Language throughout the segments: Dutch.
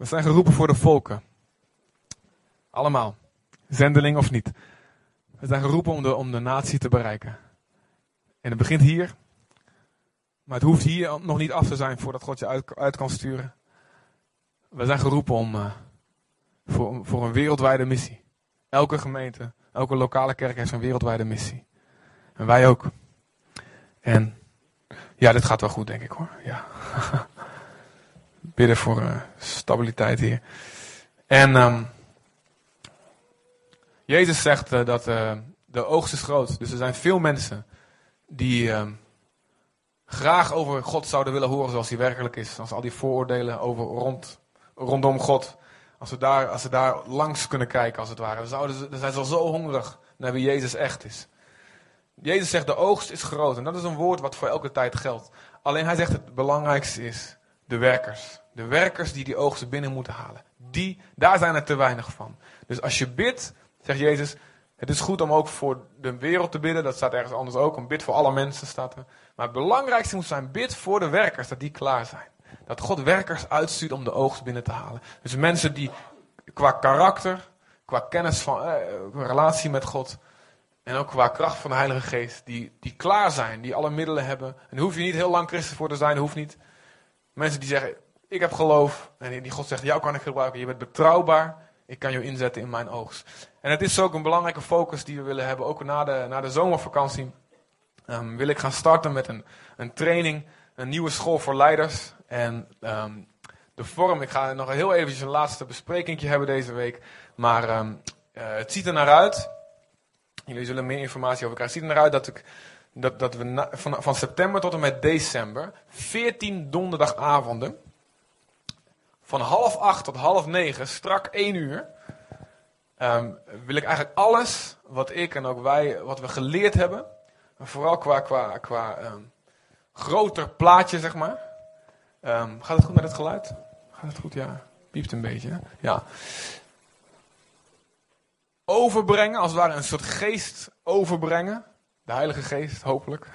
We zijn geroepen voor de volken. Allemaal. Zendeling of niet. We zijn geroepen om de, om de natie te bereiken. En het begint hier. Maar het hoeft hier nog niet af te zijn voordat God je uit, uit kan sturen. We zijn geroepen om, uh, voor, voor een wereldwijde missie. Elke gemeente, elke lokale kerk heeft een wereldwijde missie. En wij ook. En ja, dit gaat wel goed, denk ik hoor. Ja. Bidden voor uh, stabiliteit hier. En um, Jezus zegt uh, dat uh, de oogst is groot. Dus er zijn veel mensen die um, graag over God zouden willen horen zoals hij werkelijk is. Als al die vooroordelen over rond, rondom God. Als we, daar, als daar langs kunnen kijken, als het ware. Dan, zouden ze, dan zijn ze al zo hongerig naar wie Jezus echt is. Jezus zegt de oogst is groot. En dat is een woord wat voor elke tijd geldt. Alleen hij zegt het belangrijkste is de werkers. De werkers die die oogst binnen moeten halen. Die, daar zijn er te weinig van. Dus als je bidt, zegt Jezus, het is goed om ook voor de wereld te bidden. Dat staat ergens anders ook. Om bid voor alle mensen staat er. Maar het belangrijkste moet zijn, bid voor de werkers, dat die klaar zijn. Dat God werkers uitstuurt om de oogst binnen te halen. Dus mensen die qua karakter, qua kennis van, eh, relatie met God, en ook qua kracht van de Heilige Geest, die, die klaar zijn, die alle middelen hebben. En daar hoef je niet heel lang christen voor te zijn, hoeft niet. Mensen die zeggen, ik heb geloof. En die God zegt, jou kan ik gebruiken. Je bent betrouwbaar. Ik kan jou inzetten in mijn oogst. En het is ook een belangrijke focus die we willen hebben. Ook na de, na de zomervakantie um, wil ik gaan starten met een, een training. Een nieuwe school voor leiders. En um, de vorm, ik ga nog heel eventjes een laatste besprekingje hebben deze week. Maar um, uh, het ziet er naar uit. Jullie zullen meer informatie over krijgen. Het ziet er naar uit dat, ik, dat, dat we van, van september tot en met december 14 donderdagavonden van half acht tot half negen, strak één uur, um, wil ik eigenlijk alles wat ik en ook wij, wat we geleerd hebben, vooral qua, qua, qua um, groter plaatje, zeg maar. Um, gaat het goed met het geluid? Gaat het goed? Ja. Piept een beetje. Ja. Overbrengen, als het ware een soort geest overbrengen. De Heilige Geest, hopelijk.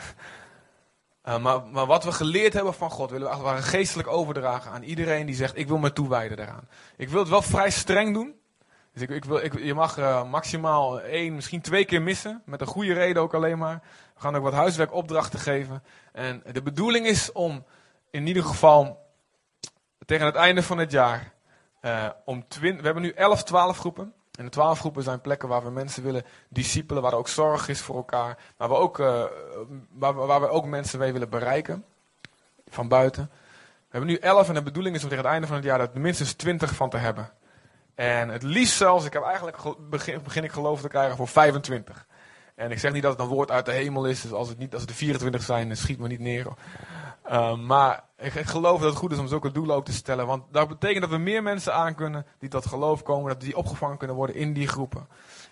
Uh, maar, wat we geleerd hebben van God, willen we als geestelijk overdragen aan iedereen die zegt: Ik wil me toewijden daaraan. Ik wil het wel vrij streng doen. Dus ik, ik wil, je mag uh, maximaal één, misschien twee keer missen. Met een goede reden ook alleen maar. We gaan ook wat huiswerkopdrachten geven. En de bedoeling is om in ieder geval tegen het einde van het jaar. Uh, om we hebben nu 11, 12 groepen. En de twaalf groepen zijn plekken waar we mensen willen discipelen, waar er ook zorg is voor elkaar. Waar we ook, uh, waar, waar we ook mensen mee willen bereiken. Van buiten. We hebben nu elf en de bedoeling is om tegen het einde van het jaar er minstens twintig van te hebben. En het liefst zelfs, ik heb eigenlijk begin, begin ik geloof te krijgen voor 25. En ik zeg niet dat het een woord uit de hemel is, dus als het, niet, als er 24 zijn, schiet me niet neer. Uh, maar ik, geloof dat het goed is om zulke doelen ook te stellen. Want dat betekent dat we meer mensen aan kunnen die tot geloof komen. Dat die opgevangen kunnen worden in die groepen.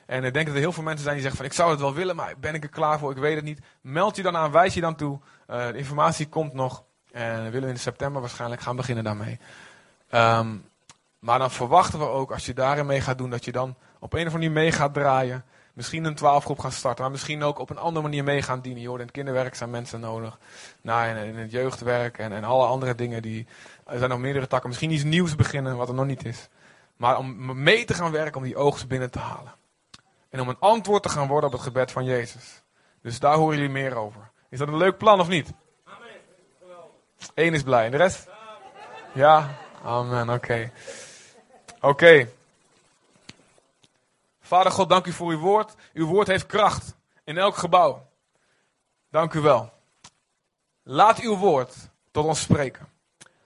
En ik denk dat er heel veel mensen zijn die zeggen van ik zou het wel willen, maar ben ik er klaar voor? Ik weet het niet. Meld je dan aan, wijs je dan toe. Uh, de informatie komt nog. En we willen in september waarschijnlijk gaan beginnen daarmee. Um, maar dan verwachten we ook, als je daarin mee gaat doen, dat je dan op een of andere manier mee gaat draaien. Misschien een twaalfgroep gaan starten, maar misschien ook op een andere manier mee gaan dienen. Joh, in het kinderwerk zijn mensen nodig. Nou, in, het jeugdwerk en, en alle andere dingen. Die, er zijn nog meerdere takken. Misschien iets nieuws beginnen wat er nog niet is. Maar om mee te gaan werken om die oogst binnen te halen. En om een antwoord te gaan worden op het gebed van Jezus. Dus daar horen jullie meer over. Is dat een leuk plan of niet? Amen. Eén is blij. En de rest? Ja? Amen, oké. Oké. Vader God, dank u voor uw woord. Uw woord heeft kracht in elk gebouw. Dank u wel. Laat uw woord tot ons spreken.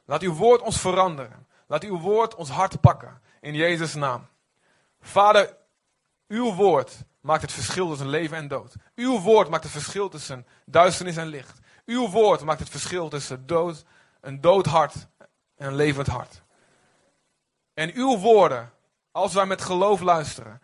Laat uw woord ons veranderen. Laat uw woord ons hart pakken. In Jezus' naam. Vader, uw woord maakt het verschil tussen leven en dood. Uw woord maakt het verschil tussen duisternis en licht. Uw woord maakt het verschil tussen dood, een dood hart en een levend hart. En uw woorden, als wij met geloof luisteren,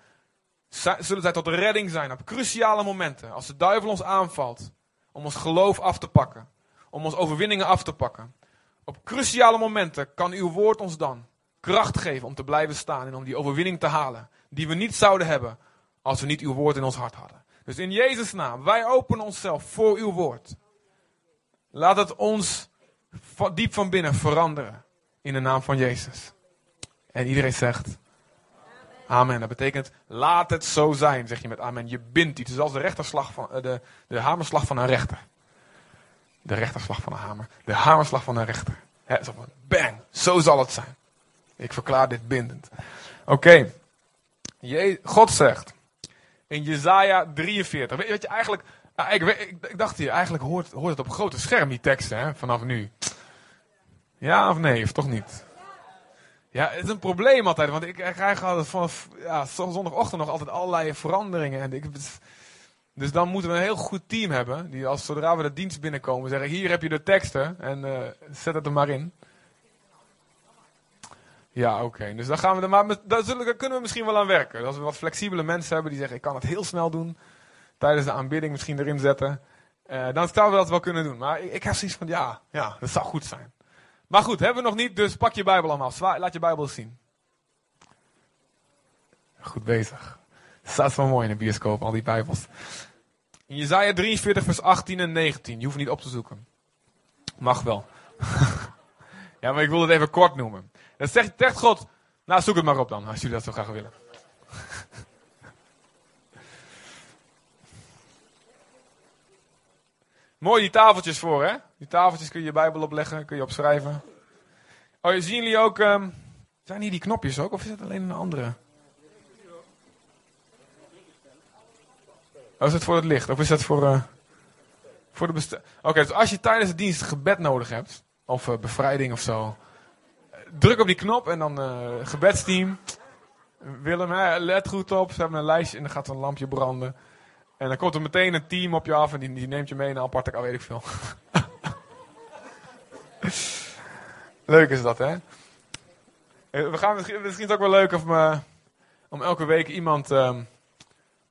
zullen zij tot redding zijn op cruciale momenten. Als de duivel ons aanvalt om ons geloof af te pakken, om ons overwinningen af te pakken. Op cruciale momenten kan uw woord ons dan kracht geven om te blijven staan en om die overwinning te halen. Die we niet zouden hebben als we niet uw woord in ons hart hadden. Dus in Jezus' naam, wij openen onszelf voor uw woord. Laat het ons diep van binnen veranderen in de naam van Jezus. En iedereen zegt, amen. Dat betekent, laat het zo zijn, zeg je met amen. Je bindt iets. Het is als de, rechterslag van, de, de hamerslag van een rechter. De rechterslag van een hamer. De hamerslag van een rechter. He, zo van, bang, zo zal het zijn. Ik verklaar dit bindend. Oké. God zegt in Jezaja 43. Weet, je eigenlijk, ik, ik, dacht hier, eigenlijk hoort, hoort het op grote scherm die teksten hè, vanaf nu. Ja of nee, of toch niet? Ja, het is een probleem altijd, want ik krijg altijd vanaf ja, zondagochtend nog altijd allerlei veranderingen. En ik, dus dan moeten we een heel goed team hebben, die als zodra we de dienst binnenkomen zeggen, hier heb je de teksten en uh, zet het er maar in. Ja, oké. Dus dan gaan we er maar. Daar, zullen, kunnen we misschien wel aan werken. Als we wat flexibele mensen hebben die zeggen: ik kan het heel snel doen. Tijdens de aanbidding misschien erin zetten. Uh, dan zouden we dat wel kunnen doen. Maar ik, ik heb zoiets van: ja, ja, dat zou goed zijn. Maar goed, hebben we nog niet, dus pak je Bijbel allemaal. Zwaar, laat je Bijbel zien. Goed bezig. Dat staat zo mooi in de bioscoop, al die Bijbels. In Jezaja 43, vers 18 en 19. Je hoeft niet op te zoeken. Mag wel. ja, maar ik wil het even kort noemen. Dan zegt God, nou zoek het maar op dan, als jullie dat zo graag willen. Mooi die tafeltjes voor, hè? Die tafeltjes kun je je Bijbel opleggen, kun je opschrijven. Oh, zien jullie ook. Um, zijn hier die knopjes ook, of is het alleen een andere? Oh, is het voor het licht, of is dat voor. Uh, voor de. Oké, dus als je tijdens de dienst gebed nodig hebt, of uh, bevrijding of zo, druk op die knop en dan uh, gebedsteam. Willem, let goed op. Ze hebben een lijstje en dan gaat een lampje branden. En dan komt er meteen een team op je af en die, neemt je mee naar een aparte, weet ik veel. leuk is dat, hè? Eh, we gaan misschien, misschien is het ook wel leuk om, uh, om elke week iemand uh, in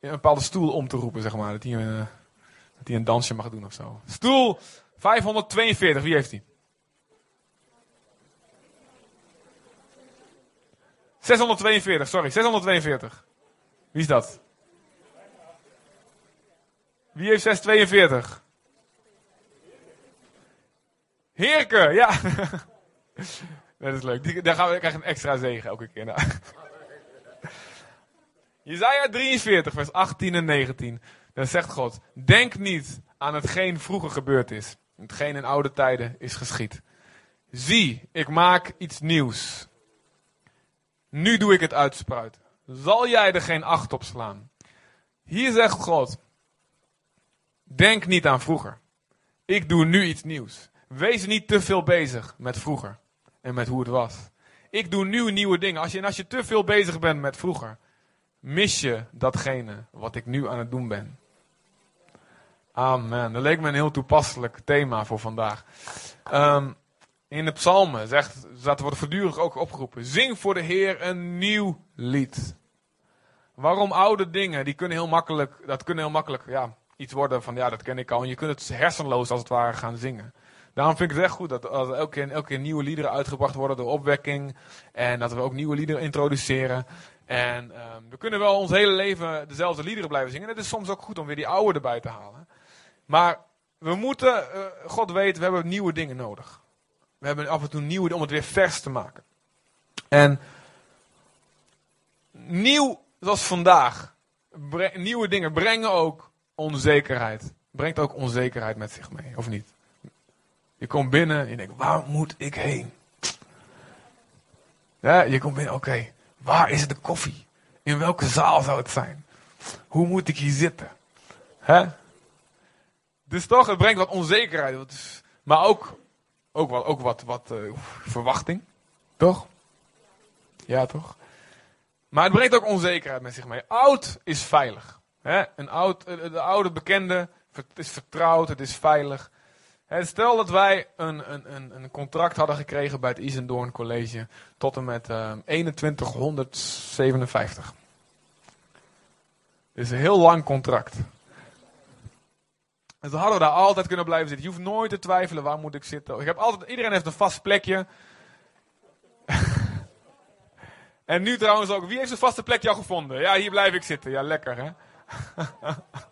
een bepaalde stoel om te roepen, zeg maar. Dat hij, hij een dansje mag doen of zo. Stoel 542, wie heeft die? 642, sorry, 642. Wie is dat? Wie heeft 642? Heerke, ja. dat is leuk. Daar gaan we krijgen een extra zegen elke keer. Nou. Jezaja 43, vers 18 en 19. Dan zegt God, denk niet aan hetgeen vroeger gebeurd is. Hetgeen in oude tijden is geschied. Zie, ik maak iets nieuws. Nu doe ik het uitspruiten. Zal jij er geen acht op slaan? Hier zegt God, denk niet aan vroeger. Ik doe nu iets nieuws. Wees niet te veel bezig met vroeger en met hoe het was. Ik doe nu nieuwe dingen. Als je, als je te veel bezig bent met vroeger, mis je datgene wat ik nu aan het doen ben. Amen. Dat leek me een heel toepasselijk thema voor vandaag. Um, in de psalmen zegt, dat wordt voortdurend ook opgeroepen. Zing voor de Heer een nieuw lied. Waarom oude dingen? Die kunnen heel makkelijk, dat kunnen heel makkelijk ja, iets worden van ja, dat ken ik al. En je kunt het hersenloos als het ware gaan zingen. Daarom vind ik het echt goed dat als elke keer, elke keer nieuwe liederen uitgebracht worden door opwekking. En dat we ook nieuwe liederen introduceren. En um, we kunnen wel ons hele leven dezelfde liederen blijven zingen. Het is soms ook goed om weer die oude erbij te halen. Maar we moeten, uh, God weet, we hebben nieuwe dingen nodig. We hebben af en toe nieuw om het weer vers te maken. En nieuw zoals vandaag. nieuwe dingen brengen ook onzekerheid. Brengt ook onzekerheid met zich mee, of niet? Je komt binnen en je denkt, waar moet ik heen? Ja, je komt binnen, oké, waar is de koffie? In welke zaal zou het zijn? Hoe moet ik hier zitten? Hè? Dus toch, het brengt wat onzekerheid. Maar ook ook wat, ook wat, wat uh, verwachting. Toch? Ja, toch? Maar het brengt ook onzekerheid met zich mee. Oud is veilig. Hè? Een oud, eh, de oude bekende, het is vertrouwd, het is veilig. Hè, stel dat wij een, een, een, contract hadden gekregen bij het Isendoorn College tot en met uh, 2157. Dit is een heel lang contract. En dan hadden we daar altijd kunnen blijven zitten. Je hoeft nooit te twijfelen, waar moet ik zitten. Ik heb altijd, iedereen heeft een vast plekje. en nu trouwens ook, wie heeft een vaste plekje al gevonden? Ja, hier blijf ik zitten. Ja, lekker hè.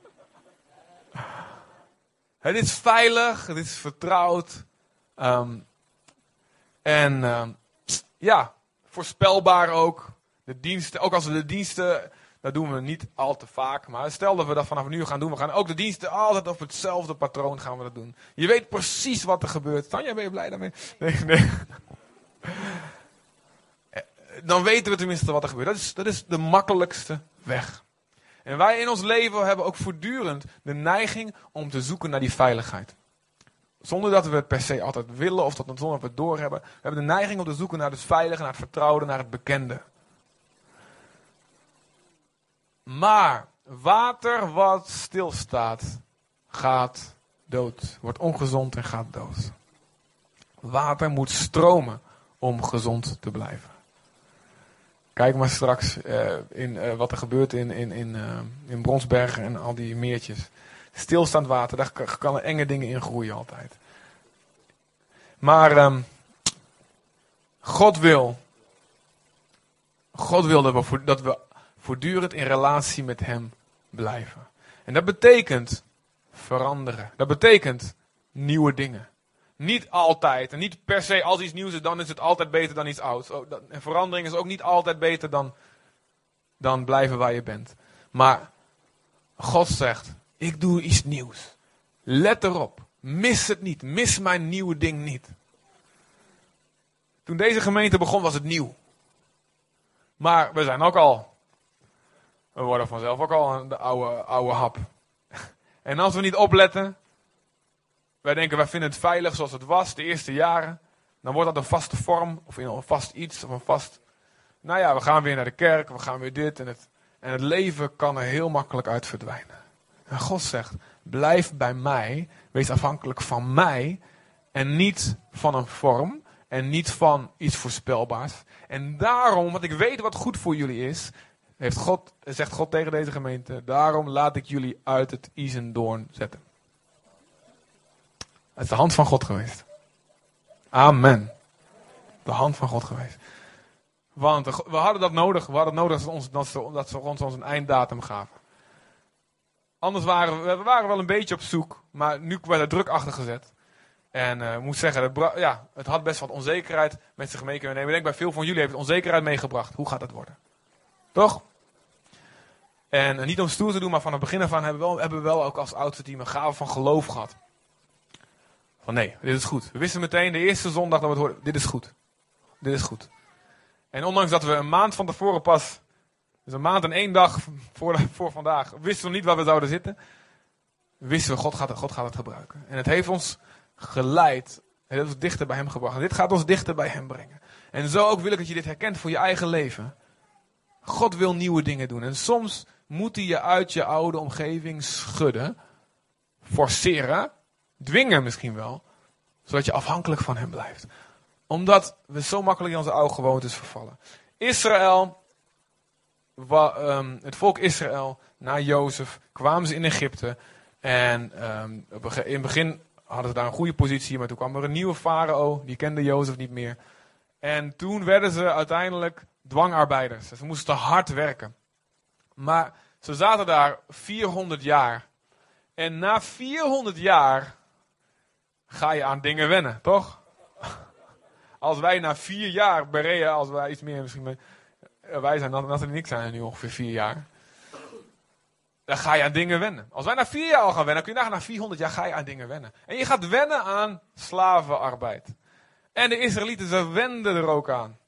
het is veilig, het is vertrouwd. Um, en um, ja, voorspelbaar ook. De diensten, ook als we de diensten, dat doen we niet al te vaak. Maar stel dat we dat vanaf nu gaan doen. We gaan ook de diensten altijd op hetzelfde patroon gaan we dat doen. Je weet precies wat er gebeurt. Tanja, ben je blij daarmee? Nee, nee. Dan weten we tenminste wat er gebeurt. Dat is, dat is de makkelijkste weg. En wij in ons leven hebben ook voortdurend de neiging om te zoeken naar die veiligheid. Zonder dat we het per se altijd willen of dat we zonder we het doorhebben. We hebben de neiging om te zoeken naar het veilige, naar het vertrouwde, naar het bekende. Maar water wat stilstaat, gaat dood. Wordt ongezond en gaat dood. Water moet stromen om gezond te blijven. Kijk maar straks uh, in, uh, wat er gebeurt in, in, in, uh, in Bronsbergen en al die meertjes. Stilstaand water, daar kan er enge dingen in groeien altijd. Maar um, God wil. God wil dat we, dat we voortdurend in relatie met Hem blijven. En dat betekent veranderen. Dat betekent nieuwe dingen. Niet altijd. En niet per se als iets nieuws is, dan is het altijd beter dan iets ouds. En verandering is ook niet altijd beter dan, dan blijven waar je bent. Maar God zegt, ik doe iets nieuws. Let erop. Mis het niet. Mis mijn nieuwe ding niet. Toen deze gemeente begon was het nieuw. Maar we zijn ook al. We worden vanzelf ook al de oude, oude hap. En als we niet opletten, wij denken, wij vinden het veilig zoals het was de eerste jaren. Dan wordt dat een vaste vorm, of een vast iets, of een vast... Nou ja, we gaan weer naar de kerk, we gaan weer dit en het. En het leven kan er heel makkelijk uit verdwijnen. En God zegt, blijf bij mij, wees afhankelijk van mij. En niet van een vorm, en niet van iets voorspelbaars. En daarom, want ik weet wat goed voor jullie is, heeft God, zegt God tegen deze gemeente, daarom laat ik jullie uit het Isendoorn zetten. Het is de hand van God geweest. Amen. De hand van God geweest. Want we hadden dat nodig. We hadden nodig dat ze ons, dat dat ons, een einddatum gaven. Anders waren we, we waren wel een beetje op zoek. Maar nu werd er druk achter gezet. En uh, ik moet zeggen, ja, het had best wat onzekerheid met zich mee kunnen nemen. Ik denk bij veel van jullie heeft het onzekerheid meegebracht. Hoe gaat het worden? Toch? En uh, niet om stoer te doen, maar van het begin af aan hebben we wel, hebben we wel ook als oudste team een gave van geloof gehad. Van nee, dit is goed. We wisten meteen de eerste zondag dat we het hoorden, dit is goed. Dit is goed. En ondanks dat we een maand van tevoren pas, dus een maand en één dag voor, voor vandaag, wisten we niet waar we zouden zitten. Wisten we, God gaat, God gaat het gebruiken. En het heeft ons geleid. Het heeft ons dichter bij hem gebracht. Dit gaat ons dichter bij hem brengen. En zo ook wil ik dat je dit herkent voor je eigen leven. God wil nieuwe dingen doen. En soms moet hij je uit je oude omgeving schudden. Forceren. Dwingen misschien wel. Zodat je afhankelijk van hem blijft. Omdat we zo makkelijk in onze oude gewoontes vervallen. Israël, um, het volk Israël, na Jozef, kwamen ze in Egypte. En um, in het begin hadden ze daar een goede positie. Maar toen kwam er een nieuwe farao. Die kende Jozef niet meer. En toen werden ze uiteindelijk dwangarbeiders. Ze moesten hard werken. Maar ze zaten daar 400 jaar. En na 400 jaar ga je aan dingen wennen, toch? Als wij na vier jaar Berea, als wij iets meer misschien. Wij zijn, Nathalie en ik zijn nu ongeveer vier jaar. Dan ga je aan dingen wennen. Als wij na vier jaar al gaan wennen, kun je nagaan, na 400 jaar ga je aan dingen wennen. En je gaat wennen aan slavenarbeid. En de Israëlieten, ze wenden er ook aan.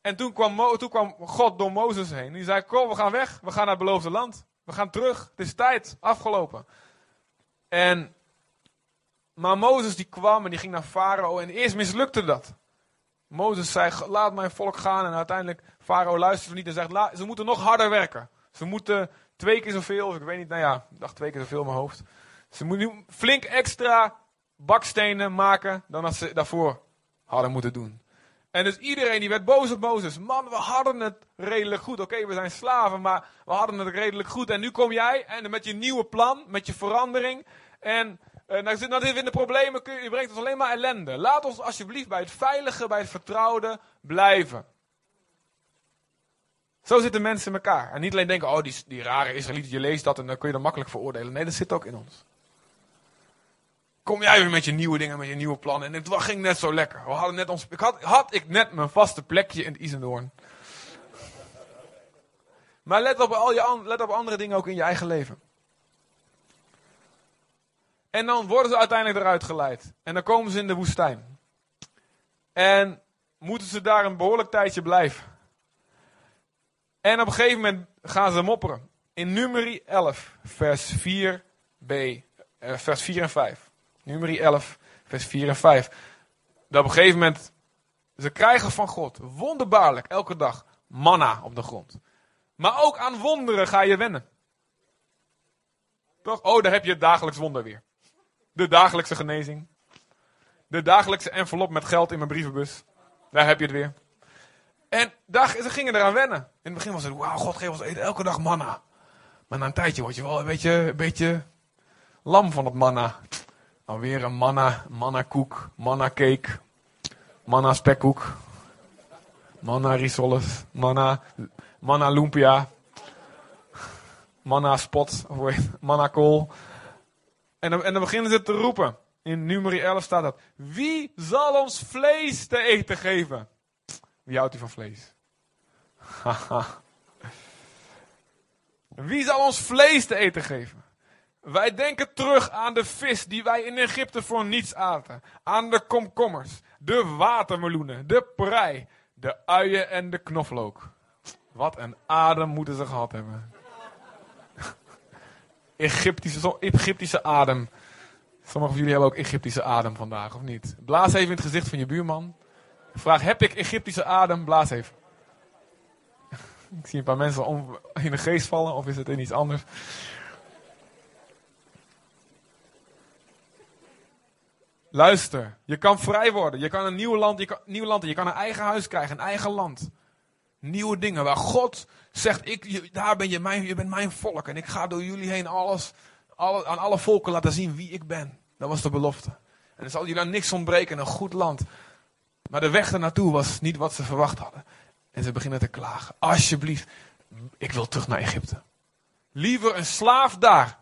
En toen kwam, toen kwam God door Mozes heen. Die zei, kom, we gaan weg. We gaan naar het beloofde land. We gaan terug. Het is tijd. Afgelopen. En, maar Mozes die kwam en die ging naar Farao. En eerst mislukte dat. Mozes zei, laat mijn volk gaan. En uiteindelijk, Farao luisterde niet en zegt, ze moeten nog harder werken. Ze moeten twee keer zoveel, of ik weet niet, nou ja, ik dacht twee keer zoveel in mijn hoofd. Ze moeten flink extra bakstenen maken dan dat ze daarvoor hadden moeten doen. En dus iedereen die werd boos op Mozes. Man, we hadden het redelijk goed. Oké, we zijn slaven, maar we hadden het redelijk goed. En nu kom jij en met je nieuwe plan, met je verandering. En uh, nou, zitten we in de problemen. Je brengt ons alleen maar ellende. Laat ons alsjeblieft bij het veilige, bij het vertrouwde blijven. Zo zitten mensen in elkaar. En niet alleen denken, oh die, die rare Israëlieten, je leest dat en dan kun je dat makkelijk veroordelen. Nee, dat zit ook in ons. kom jij weer met je nieuwe dingen, met je nieuwe plannen. En het ging net zo lekker. We hadden net ons, ik had, had ik net mijn vaste plekje in het Isendoorn. Maar let op, al je, let op andere dingen ook in je eigen leven. En dan worden ze uiteindelijk eruit geleid. En dan komen ze in de woestijn. En moeten ze daar een behoorlijk tijdje blijven. En op een gegeven moment gaan ze mopperen. In nummer 11, vers 4b, eh, vers 4 en 5. Nummer 11, vers 4 en 5. Dat op een gegeven moment, ze krijgen van God, wonderbaarlijk, elke dag, manna op de grond. Maar ook aan wonderen ga je wennen. Toch? Oh, daar heb je het dagelijks wonder weer. De dagelijkse genezing. De dagelijkse envelop met geld in mijn brievenbus. Daar heb je het weer. En daar, ze gingen eraan wennen. In het begin was het, wauw, God geeft ons eten elke dag manna. Maar na een tijdje word je wel een beetje, een beetje lam van het manna. Alweer een manna, manna koek, manna cake, manna spekkoek, manna risoles, manna, manna lumpia, manna spot, manna kool. En dan, en dan beginnen ze te roepen. In nummer 11 staat dat. Wie zal ons vlees te eten geven? Wie houdt u van vlees? Wie zal ons vlees te eten geven? Wij denken terug aan de vis die wij in Egypte voor niets aten. Aan de komkommers, de watermeloenen, de prei, de uien en de knoflook. Wat een adem moeten ze gehad hebben. Egyptische, Egyptische adem. Sommigen van jullie hebben ook Egyptische adem vandaag, of niet? Blaas even in het gezicht van je buurman. Vraag, heb ik Egyptische adem? Blaas even. Ik zie een paar mensen in de geest vallen, of is het in iets anders? Luister, je kan vrij worden. Je kan een nieuw land, je kan, nieuw land, je kan een eigen huis krijgen, een eigen land. Nieuwe dingen waar God zegt, ik, daar ben je, mijn, je bent mijn volk en ik ga door jullie heen alles, alle, aan alle volken laten zien wie ik ben. Dat was de belofte. En er zal je dan niks ontbreken, een goed land. Maar de weg ernaartoe was niet wat ze verwacht hadden. En ze beginnen te klagen. Alsjeblieft, ik wil terug naar Egypte. Liever een slaaf daar.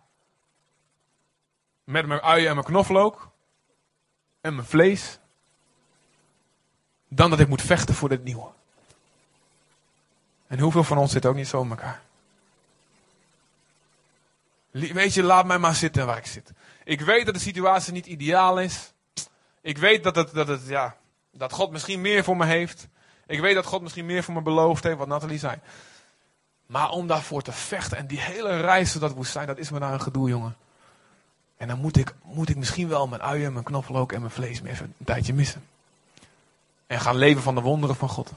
Met mijn uien en mijn knoflook. En mijn vlees. Dan dat ik moet vechten voor dit nieuwe. En hoeveel van ons zit ook niet zo in elkaar? Weet je, laat mij maar zitten waar ik zit. Ik weet dat de situatie niet ideaal is. Ik weet dat, het, dat, het, ja, dat God misschien meer voor me heeft. Ik weet dat God misschien meer voor me beloofd heeft, wat Nathalie zei. Maar om daarvoor te vechten en die hele reis door dat woestijn, dat is me daar een gedoe, jongen. En dan moet ik, moet ik misschien wel mijn uien, mijn knoflook en mijn vlees meer even een tijdje missen. En gaan leven van de wonderen van God.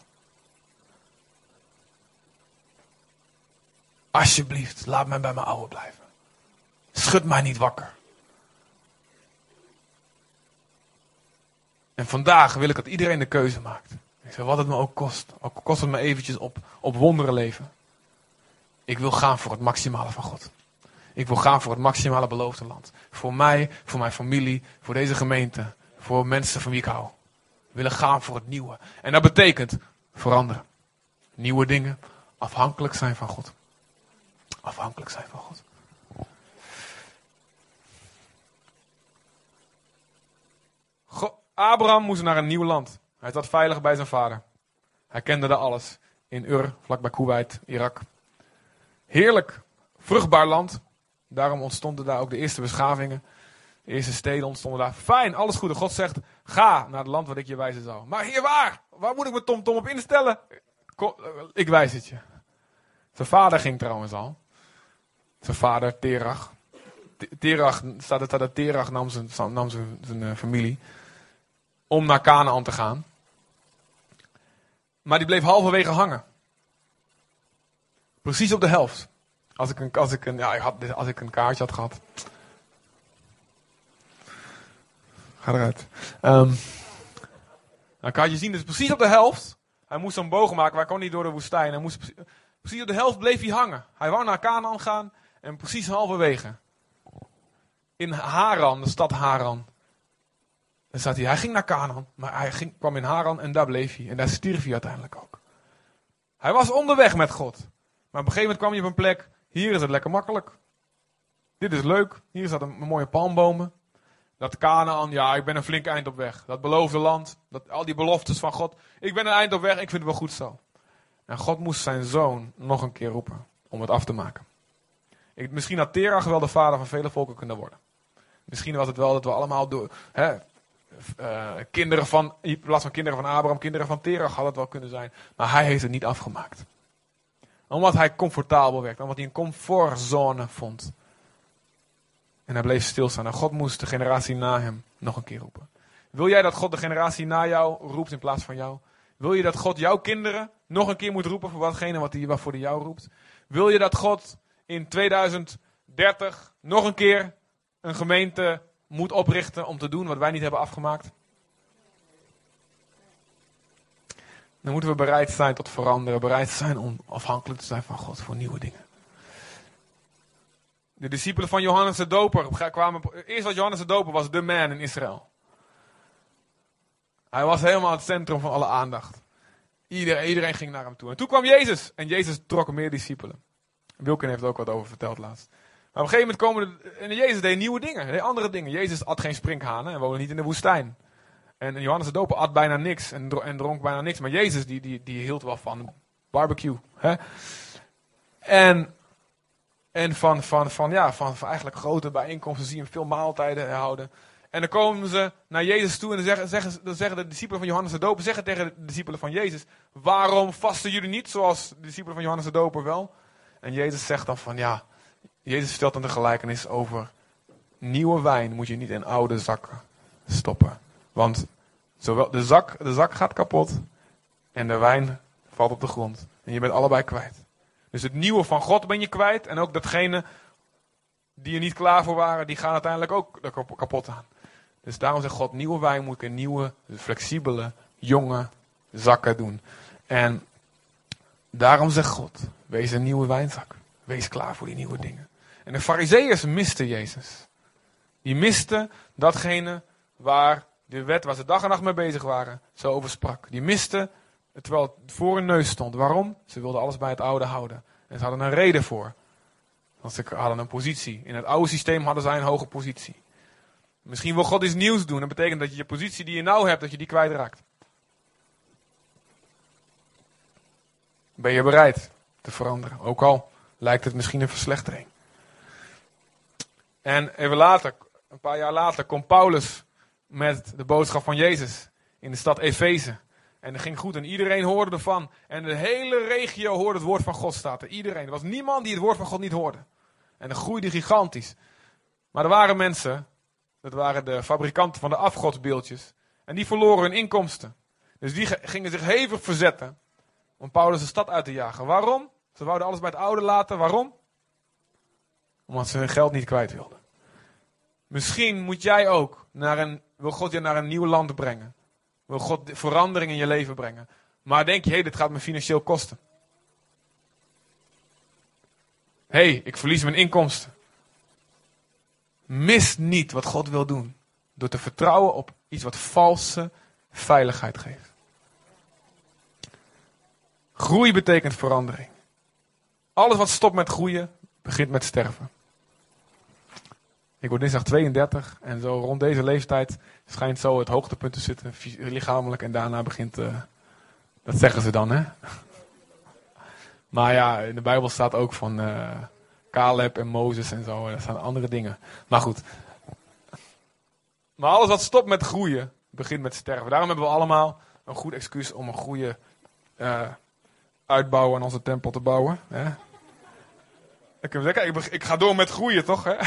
Alsjeblieft, laat mij bij mijn oude blijven. Schud mij niet wakker. En vandaag wil ik dat iedereen de keuze maakt. Ik zeg, wat het me ook kost. Ook kost het me eventjes op, op wonderen leven. Ik wil gaan voor het maximale van God. Ik wil gaan voor het maximale beloofde land. Voor mij, voor mijn familie, voor deze gemeente. Voor mensen van wie ik hou. We willen gaan voor het nieuwe. En dat betekent veranderen. Nieuwe dingen. Afhankelijk zijn van God. Afhankelijk zijn van God. Abraham moest naar een nieuw land. Hij zat veilig bij zijn vader. Hij kende daar alles. In Ur, vlakbij Kuwait, Irak. Heerlijk, vruchtbaar land. Daarom ontstonden daar ook de eerste beschavingen. De eerste steden ontstonden daar. Fijn, alles goed. God zegt, ga naar het land wat ik je wijzen zal. Maar hier waar? Waar moet ik mijn tomtom op instellen? ik wijs het je. Zijn vader ging trouwens al. Zijn vader, Terach. Terach, staat er dat Terach nam zijn, zijn, uh, familie om naar Canaan te gaan. Maar die bleef halverwege hangen. Precies op de helft. Als ik een, als ik een, ja, ik had, als ik een kaartje had gehad. Ga eruit. Um, dan kan je zien, dus precies op de helft. Hij moest een boog maken, maar hij kon niet door de woestijn. Moest, precies op de helft bleef hij hangen. Hij wou naar Canaan gaan en precies halverwege. In Haran, de stad Haran. Dan staat hij, hij ging naar Canaan, maar hij ging, kwam in Haran en daar bleef hij. En daar stierf hij uiteindelijk ook. Hij was onderweg met God. Maar op een gegeven moment kwam hij op een plek, hier is het lekker makkelijk. Dit is leuk, hier zaten mooie palmbomen. Dat Canaan, ja, ik ben een flink eind op weg. Dat beloofde land, dat, al die beloftes van God. Ik ben een eind op weg, ik vind het wel goed zo. En God moest zijn zoon nog een keer roepen om het af te maken. Misschien had Terach wel de vader van vele volken kunnen worden. Misschien was het wel dat we allemaal door, hè, uh, kinderen van, in plaats van kinderen van Abraham, kinderen van Terach had het wel kunnen zijn. Maar hij heeft het niet afgemaakt. Omdat hij comfortabel werd, omdat hij een comfortzone vond. En hij bleef stilstaan. En God moest de generatie na hem nog een keer roepen. Wil jij dat God de generatie na jou roept in plaats van jou? Wil je dat God jouw kinderen nog een keer moet roepen voor watgene wat hij, waarvoor hij jou roept? Wil je dat God in 2030 nog een keer een gemeente moet oprichten om te doen wat wij niet hebben afgemaakt? Dan moeten we bereid zijn tot veranderen, bereid zijn om afhankelijk te zijn van God voor nieuwe dingen. De discipelen van Johannes de Doper kwamen. Eerst was Johannes de Doper was de man in Israël. Hij was helemaal het centrum van alle aandacht. Iedereen, iedereen ging naar hem toe. En toen kwam Jezus. En Jezus trok meer discipelen. Wilken heeft ook wat over verteld laatst. Maar op een gegeven moment komen er, en Jezus deed nieuwe dingen, deed andere dingen. Jezus at geen sprinkhanen en woonde niet in de woestijn. En Johannes de Doper at bijna niks en, en dronk bijna niks. Maar Jezus die, die, die hield wel van barbecue. Hè? En, en van, van, van, ja, van, van eigenlijk grote bijeenkomsten zie je hem veel maaltijden houden. En dan komen ze naar Jezus toe en zeggen, zeggen, dan zeggen de discipelen van Johannes de Doper zeggen tegen de discipelen van Jezus: Waarom vasten jullie niet zoals de discipelen van Johannes de Doper wel? En Jezus zegt dan van ja, Jezus vertelt dan de gelijkenis over nieuwe wijn moet je niet in oude zakken stoppen. Want zowel de, zak, de zak gaat kapot en de wijn valt op de grond. En je bent allebei kwijt. Dus het nieuwe van God ben je kwijt. En ook datgene die er niet klaar voor waren, die gaan uiteindelijk ook kapot aan. Dus daarom zegt God, nieuwe wijn moet ik in nieuwe, flexibele, jonge zakken doen. En daarom zegt God, wees een nieuwe wijnzak. Wees klaar voor die nieuwe dingen. En de fariseeërs misten Jezus. Die misten datgene waar de wet, waar ze dag en nacht mee bezig waren, zo over sprak. Die misten terwijl het voor hun neus stond. Waarom? Ze wilden alles bij het oude houden. En ze hadden een reden voor. Want ze hadden een positie. In het oude systeem hadden zij een hoge positie. Misschien wil God iets nieuws doen. Dat betekent dat je je positie die je nou hebt, dat je die kwijtraakt. Ben je bereid te veranderen? Ook al lijkt het misschien een verslechtering. En even later, een paar jaar later, komt Paulus met de boodschap van Jezus in de stad Efeze. En dat ging goed en iedereen hoorde ervan. En de hele regio hoorde het woord van God staat er. Iedereen. Er was niemand die het woord van God niet hoorde. En dat groeide gigantisch. Maar er waren mensen, dat waren de fabrikanten van de afgodsbeeldjes. En die verloren hun inkomsten. Dus die gingen zich hevig verzetten om Paulus de stad uit te jagen. Waarom? Ze wouden alles bij het oude laten. Waarom? Omdat ze hun geld niet kwijt wilden. Misschien moet jij ook naar een, wil God je naar een nieuw land brengen. Wil God verandering in je leven brengen. Maar denk je, hé, hey, dit gaat me financieel kosten. Hé, hey, ik verlies mijn inkomsten. Mis niet wat God wil doen. Door te vertrouwen op iets wat valse veiligheid geeft. Groei betekent verandering. Alles wat stopt met groeien, begint met sterven. Ik word dinsdag 32 en zo rond deze leeftijd schijnt zo het hoogtepunt te zitten, lichamelijk. En daarna begint, uh, dat zeggen ze dan hè. Maar ja, in de Bijbel staat ook van uh, Caleb en Mozes en zo. Er staan andere dingen. Maar goed. Maar alles wat stopt met groeien, begint met sterven. Daarom hebben we allemaal een goed excuus om een goede uh, uitbouw aan onze tempel te bouwen. Hè? Ik, zeggen, ik ga door met groeien, toch? Hè?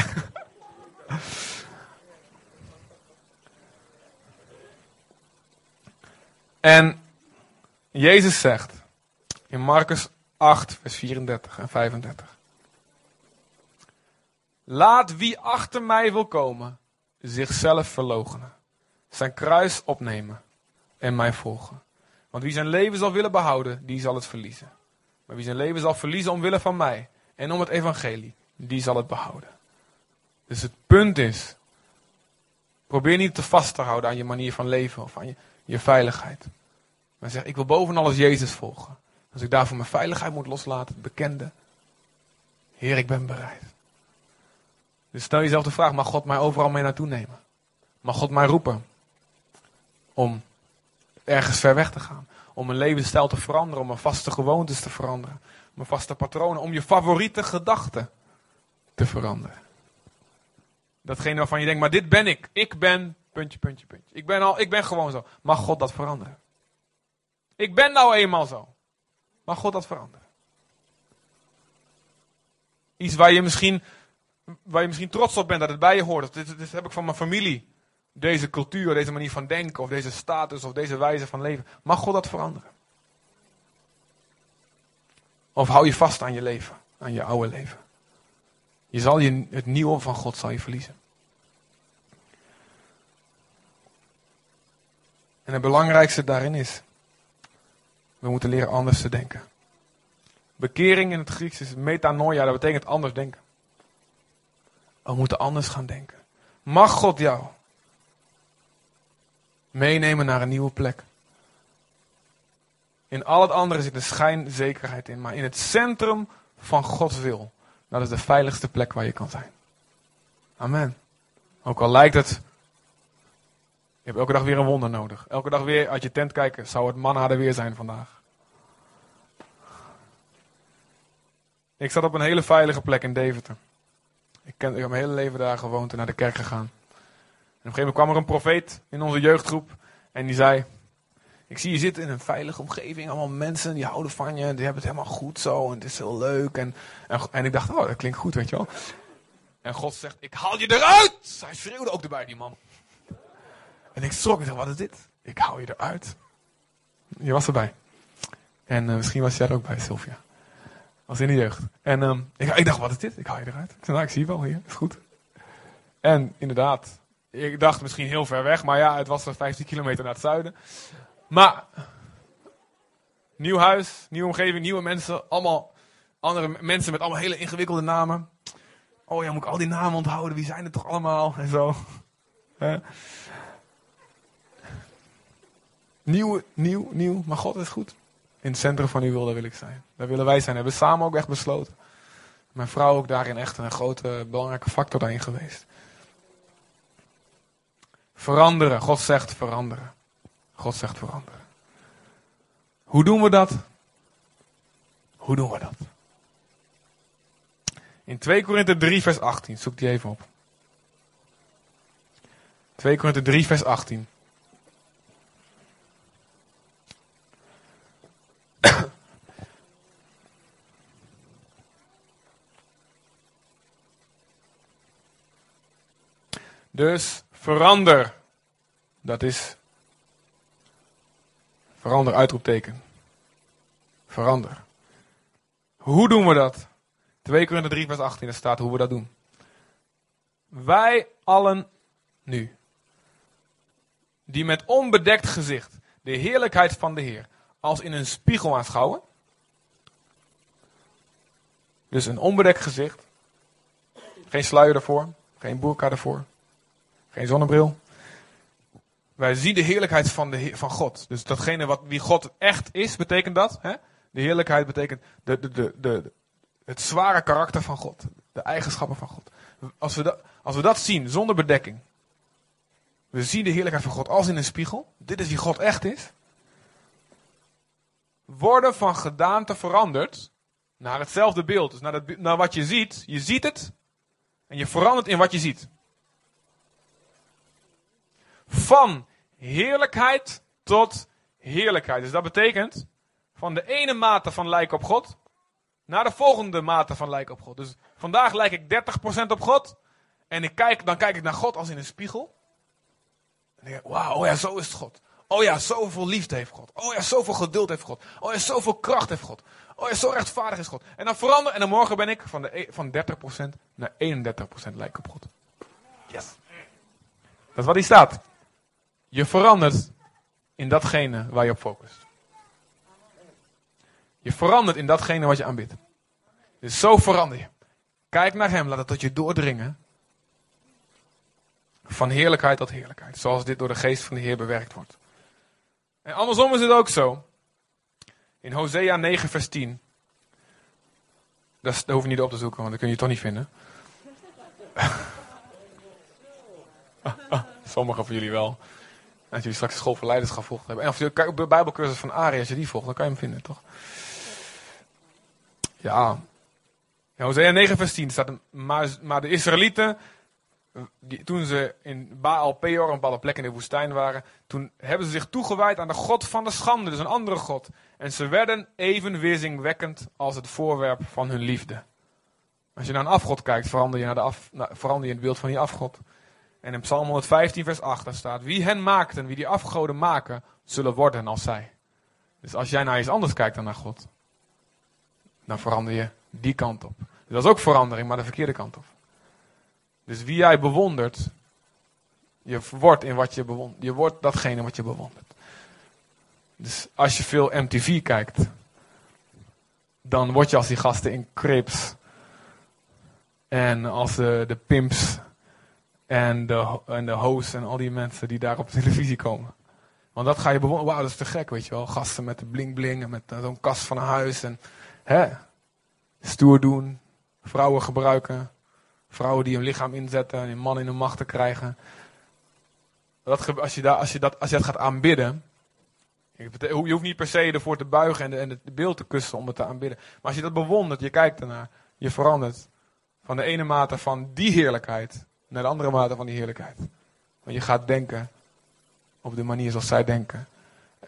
En Jezus zegt in Marcus 8, vers 34 en 35. Laat wie achter mij wil komen, zichzelf verloochenen, zijn kruis opnemen en mij volgen. Want wie zijn leven zal willen behouden, die zal het verliezen. Maar wie zijn leven zal verliezen omwille van mij en om het evangelie, die zal het behouden. Dus het punt is, probeer niet te vast te houden aan je manier van leven of aan je, je veiligheid. Maar zeg, ik wil boven alles Jezus volgen. Als ik daarvoor mijn veiligheid moet loslaten, het bekende. Heer, ik ben bereid. Dus stel jezelf de vraag, mag God mij overal mee naartoe nemen? Mag God mij roepen om ergens ver weg te gaan? Om mijn levensstijl te veranderen, om mijn vaste gewoontes te veranderen, mijn vaste patronen, om je favoriete gedachten te veranderen. Datgene waarvan je denkt, maar dit ben ik. Ik ben, puntje, puntje, puntje. Ik ben, al, ik ben gewoon zo. Mag God dat veranderen? Ik ben nou eenmaal zo. Mag God dat veranderen? Iets waar je misschien, waar je misschien trots op bent dat het bij je hoort. Dit, dit heb ik van mijn familie. Deze cultuur, deze manier van denken, of deze status, of deze wijze van leven. Mag God dat veranderen? Of hou je vast aan je leven, aan je oude leven? Je zal je, het nieuwe van God zal je verliezen. En het belangrijkste daarin is, we moeten leren anders te denken. Bekering in het Grieks is metanoia, dat betekent anders denken. We moeten anders gaan denken. Mag God jou meenemen naar een nieuwe plek? In al het andere zit een schijnzekerheid in, maar in het centrum van Gods wil, dat is de veiligste plek waar je kan zijn. Amen. Ook al lijkt het, je hebt elke dag weer een wonder nodig. Elke dag weer uit je tent kijken, zou het manna er weer zijn vandaag. Ik zat op een hele veilige plek in Deventer. Ik, ken, ik heb mijn hele leven daar gewoond en naar de kerk gegaan. En een gegeven moment kwam er een profeet in onze jeugdgroep. En die zei, ik zie je zitten in een veilige omgeving. Allemaal mensen die houden van je. Die hebben het helemaal goed zo. En het is heel leuk. En, en, en ik dacht, oh dat klinkt goed weet je wel. En God zegt, ik haal je eruit. Hij schreeuwde ook erbij die man. En ik schrok. Ik dacht, wat is dit? Ik haal je eruit. Je was erbij. En uh, misschien was jij er ook bij, Sylvia. Als in de jeugd. En um, ik, ik, dacht, wat is dit? Ik haal je eruit. Ik zei, nou, ik zie je wel hier. Is goed. En inderdaad, ik dacht misschien heel ver weg, maar ja, het was er 15 kilometer naar het zuiden. Maar, nieuw huis, nieuwe omgeving, nieuwe mensen, allemaal andere mensen met allemaal hele ingewikkelde namen. Oh ja, moet ik al die namen onthouden? Wie zijn het toch allemaal? En zo. Nieuw, nieuw, nieuw, maar God is goed. In het centrum van uw wil, wil ik zijn. Daar willen wij zijn. We hebben samen ook echt besloten. Mijn vrouw ook daarin echt een grote, belangrijke factor daarin geweest. Veranderen. God zegt veranderen. God zegt veranderen. Hoe doen we dat? Hoe doen we dat? In 2 Korinther 3 vers 18. Zoek die even op. 2 Korinther 3 vers 18. Dus verander. Dat is. Verander, uitroepteken. Verander. Hoe doen we dat? 2 Korinther 3 vers 18, daar staat hoe we dat doen. Wij allen nu, die met onbedekt gezicht de heerlijkheid van de Heer als in een spiegel aanschouwen. Dus een onbedekt gezicht. Geen sluier ervoor, geen boerka ervoor. Geen zonnebril. Wij zien de heerlijkheid van, de, van God. Dus datgene wat, wie God echt is, betekent dat. Hè? De heerlijkheid betekent de, de, de, de, het zware karakter van God. De eigenschappen van God. Als we, dat, als we dat zien zonder bedekking. We zien de heerlijkheid van God als in een spiegel. Dit is wie God echt is. Worden van gedaante veranderd naar hetzelfde beeld. Dus naar, het, naar wat je ziet. Je ziet het. En je verandert in wat je ziet. Van heerlijkheid tot heerlijkheid. Dus dat betekent van de ene mate van lijken op God naar de volgende mate van lijken op God. Dus vandaag lijk ik 30% op God. En ik kijk, dan kijk ik naar God als in een spiegel. En denk ik, wauw, oh ja, zo is het God. Oh ja, zoveel liefde heeft God. Oh ja, zoveel geduld heeft God. Oh ja, zoveel kracht heeft God. Oh ja, zo rechtvaardig is God. En dan verander, en dan morgen ben ik van, de, e, van 30% naar 31% lijk op God. Yes. Dat is wat hier staat. Je verandert in datgene waar je op focust. Je verandert in datgene wat je aanbidt. Dus zo verander je. Kijk naar Hem, laat het tot je doordringen. Van heerlijkheid tot heerlijkheid. Zoals dit door de geest van de Heer bewerkt wordt. En andersom is het ook zo. In Hosea 9, vers 10. Dat, hoef je niet op te zoeken, want dat kun je toch niet vinden. Sommigen van jullie wel. Als jullie straks school voor leiderschap volgt hebben. En of je de Bijbelcursus van Ari, als je die volgt, dan kan je hem vinden, toch? Ja. ja Hosea 9 vers 10 staat, maar, maar de Israëlieten, die, toen ze in Baal Peor, een bepaalde plek in de woestijn waren, toen hebben ze zich toegewijd aan de God van de schande, dus een andere God. En ze werden even weerzinwekkend als het voorwerp van hun liefde. Als je naar een afgod kijkt, verander je, naar de af, verander je in het beeld van die afgod. En in Psalm 115, vers 8, daar staat: Wie hen maakten, wie die afgoden maken, zullen worden als zij. Dus als jij naar iets anders kijkt dan naar God, dan verander je die kant op. Dus dat is ook verandering, maar de verkeerde kant op. Dus wie jij bewondert, je wordt in wat je bewondert. Je wordt datgene wat je bewondert. Dus als je veel MTV kijkt, dan word je als die gasten in Crips. En als de, de pimps en de, en de hosts en al die mensen die daar op televisie komen. Want dat ga je bewonderen. Wauw, dat is te gek, weet je wel. Gasten met de bling bling en met zo'n kast van een huis. En hè, stoer doen. Vrouwen gebruiken. Vrouwen die hun lichaam inzetten en een man in hun macht te krijgen. Dat, als, je daar, als, je dat, als je dat gaat aanbidden. Je hoeft niet per se ervoor te buigen en, de, en het beeld te kussen om het te aanbidden. Maar als je dat bewondert, je kijkt ernaar. Je verandert van de ene mate van die heerlijkheid naar de andere mate van die heerlijkheid. Want je gaat denken op de manier zoals zij denken.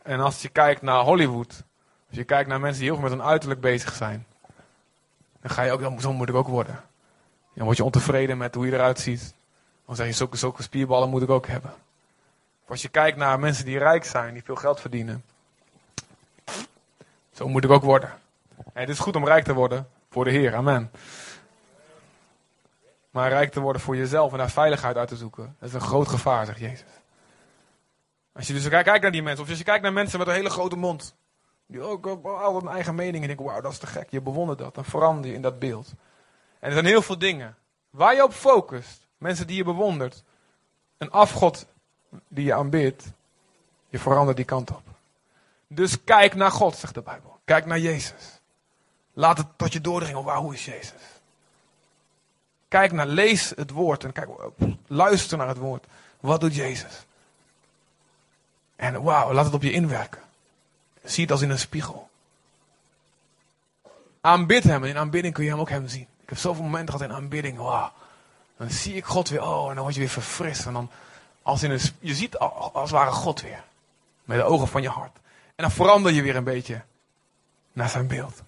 En als je kijkt naar Hollywood, als je kijkt naar mensen die heel veel met hun uiterlijk bezig zijn, dan ga je ook, zo moet ik ook worden. Dan word je ontevreden met hoe je eruit ziet. Dan zeg je, zulke, zulke spierballen moet ik ook hebben. Als je kijkt naar mensen die rijk zijn, die veel geld verdienen. Zo moet ik ook worden. En het is goed om rijk te worden voor de Heer. Amen. Maar rijk te worden voor jezelf en daar veiligheid uit te zoeken. Dat is een groot gevaar, zegt Jezus. Als je dus kijkt naar die mensen, of als je kijkt naar mensen met een hele grote mond. Die ook altijd een eigen mening en denken, wauw, dat is te gek. Je bewondert dat, dan verander je in dat beeld. En er zijn heel veel dingen. Waar je op focust, mensen die je bewondert. Een afgod die je aanbidt, je verandert die kant op. Dus kijk naar God, zegt de Bijbel. Kijk naar Jezus. Laat het tot je doordringen, wauw, hoe is Jezus? Kijk naar, lees het woord en kijk, luister naar het woord. Wat doet Jezus? En wauw, laat het op je inwerken. Zie het als in een spiegel. Aanbid hem en in aanbidding kun je hem ook hem zien. Ik heb zoveel momenten gehad in aanbidding. Wauw. Dan zie ik God weer, oh, en dan word je weer verfrist. En dan, als in een, je ziet als het ware God weer. Met de ogen van je hart. En dan verander je weer een beetje naar zijn beeld.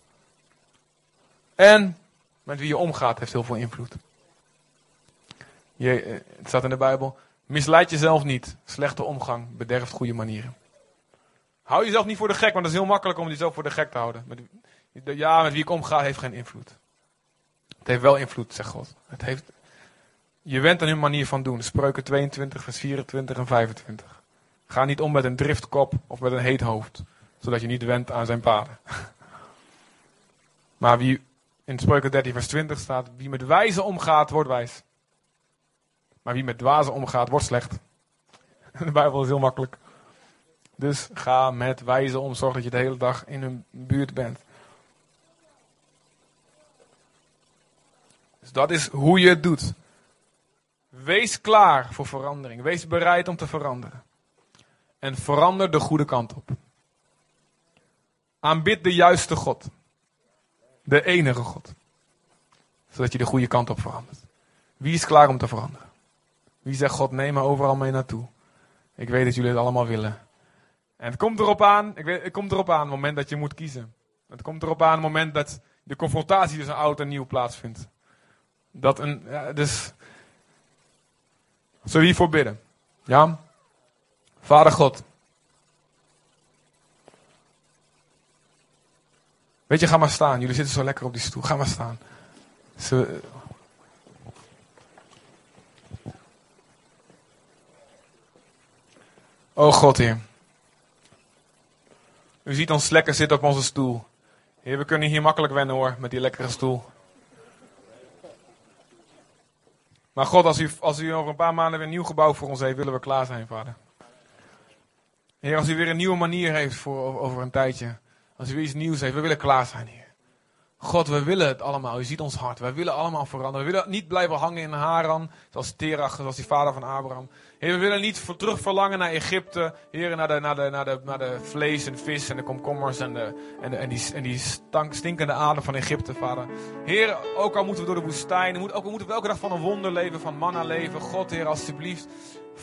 En met wie je omgaat heeft heel veel invloed. Je, eh, het staat in de Bijbel. Misleid jezelf niet. Slechte omgang bederft goede manieren. Hou jezelf niet voor de gek, want het is heel makkelijk om jezelf voor de gek te houden. Ja, met wie ik omga heeft geen invloed. Het heeft wel invloed, zegt God. Het heeft, je went aan hun manier van doen. Spreuken 22, vers 24 en 25. Ga niet om met een driftkop of met een heet hoofd, zodat je niet went aan zijn paden. maar wie in Spreuken 13, vers 20 staat, wie met wijze omgaat, wordt wijs. Maar wie met dwazen omgaat, wordt slecht. De Bijbel is heel makkelijk. Dus ga met wijze om. Zorg dat je de hele dag in hun buurt bent. Dus dat is hoe je het doet. Wees klaar voor verandering. Wees bereid om te veranderen. En verander de goede kant op. Aanbid de juiste God. De enige God. Zodat je de goede kant op verandert. Wie is klaar om te veranderen? Wie zegt God, neem me overal mee naartoe. Ik weet dat jullie het allemaal willen. En het komt erop aan, ik weet, het komt erop aan het moment dat je moet kiezen. Het komt erop aan het moment dat de confrontatie tussen oud en nieuw plaatsvindt. Dat een, dus, zullen we hiervoor bidden? Ja? Vader God. Weet je, ga maar staan. Jullie zitten zo lekker op die stoel. Ga maar staan. O God, Heer. U ziet ons lekker zitten op onze stoel. Heer, we kunnen hier makkelijk wennen hoor, met die lekkere stoel. Maar God, als u, als u over een paar maanden weer een nieuw gebouw voor ons heeft, willen we klaar zijn, vader. Heer, als u weer een nieuwe manier heeft voor over een tijdje. Als u weer iets nieuws heeft, we willen klaar zijn, Heer. God, we willen het allemaal. U ziet ons hart. Wij willen allemaal veranderen. We willen niet blijven hangen in Haran, zoals Terach, zoals die vader van Abraham. Heer, we willen niet terug verlangen naar Egypte. Heer, naar de, naar, naar, de, naar de vlees en vis en de komkommers en, de, en, en die, en die stank, stinkende adem van Egypte, vader. Heer, ook al moeten we door de woestijn, ook al moeten we elke dag van een wonder leven, van manna leven. God, Heer, alsjeblieft.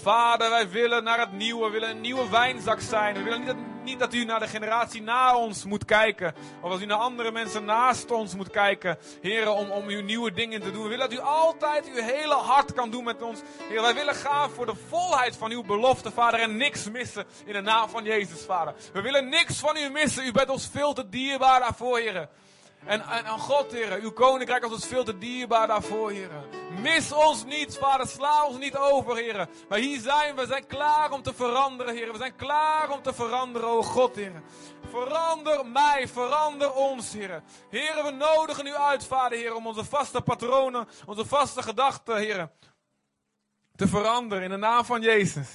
Vader, wij willen naar het nieuwe. We willen een nieuwe wijnzak zijn. We willen niet dat, niet dat u naar de generatie na ons moet kijken. Of dat u naar andere mensen naast ons moet kijken. Heren, om, om uw nieuwe dingen te doen. We willen dat u altijd uw hele hart kan doen met ons. Wij willen gaan voor de volheid van uw belofte, Vader. En niks missen in de naam van Jezus, Vader. We willen niks van u missen. U bent ons veel te dierbaar daarvoor, Heren. En, en, God, Heer, uw koninkrijk is ons veel te dierbaar daarvoor, Heer. Mis ons niet, Vader, sla ons niet over, Heer. Maar hier zijn we, we zijn klaar om te veranderen, Heer. We zijn klaar om te veranderen, o God, Heer. Verander mij, verander ons, Heer. Heer, we nodigen u uit, Vader, Heer, om onze vaste patronen, onze vaste gedachten, Heer, te veranderen in de naam van Jezus.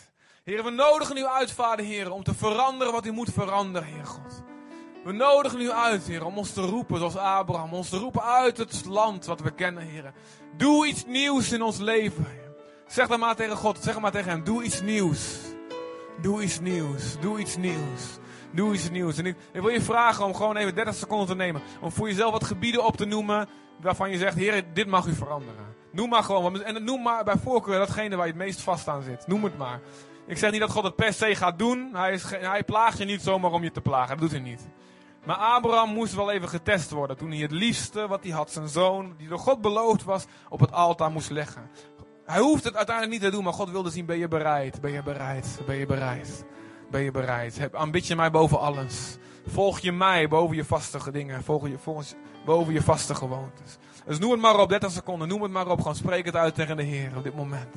Heer, we nodigen u uit, Vader, Heer, om te veranderen wat u moet veranderen, Heer God. We nodigen u uit, Heer, om ons te roepen zoals Abraham. Ons te roepen uit het land wat we kennen, Heer. Doe iets nieuws in ons leven. Zeg dan maar tegen God, zeg maar tegen hem. Doe iets nieuws. Doe iets nieuws. Doe iets nieuws. Doe iets nieuws. En ik, ik wil je vragen om gewoon even 30 seconden te nemen. Om voor jezelf wat gebieden op te noemen waarvan je zegt, Heer, dit mag u veranderen. Noem maar gewoon. En noem maar bij voorkeur datgene waar je het meest vast aan zit. Noem het maar. Ik zeg niet dat God het per se gaat doen. Hij, is, hij plaagt je niet zomaar om je te plagen. Dat doet hij niet. Maar Abraham moest wel even getest worden toen hij het liefste wat hij had, zijn zoon, die door God beloofd was, op het altaar moest leggen. Hij hoeft het uiteindelijk niet te doen, maar God wilde zien, ben je bereid? Ben je bereid? Ben je bereid? Ben je bereid? Heb, aanbid je mij boven alles? Volg je mij boven je vaste dingen? Volg je, volgens, boven je vaste gewoontes? Dus noem het maar op, 30 seconden, noem het maar op. Gewoon spreek het uit tegen de Heer op dit moment.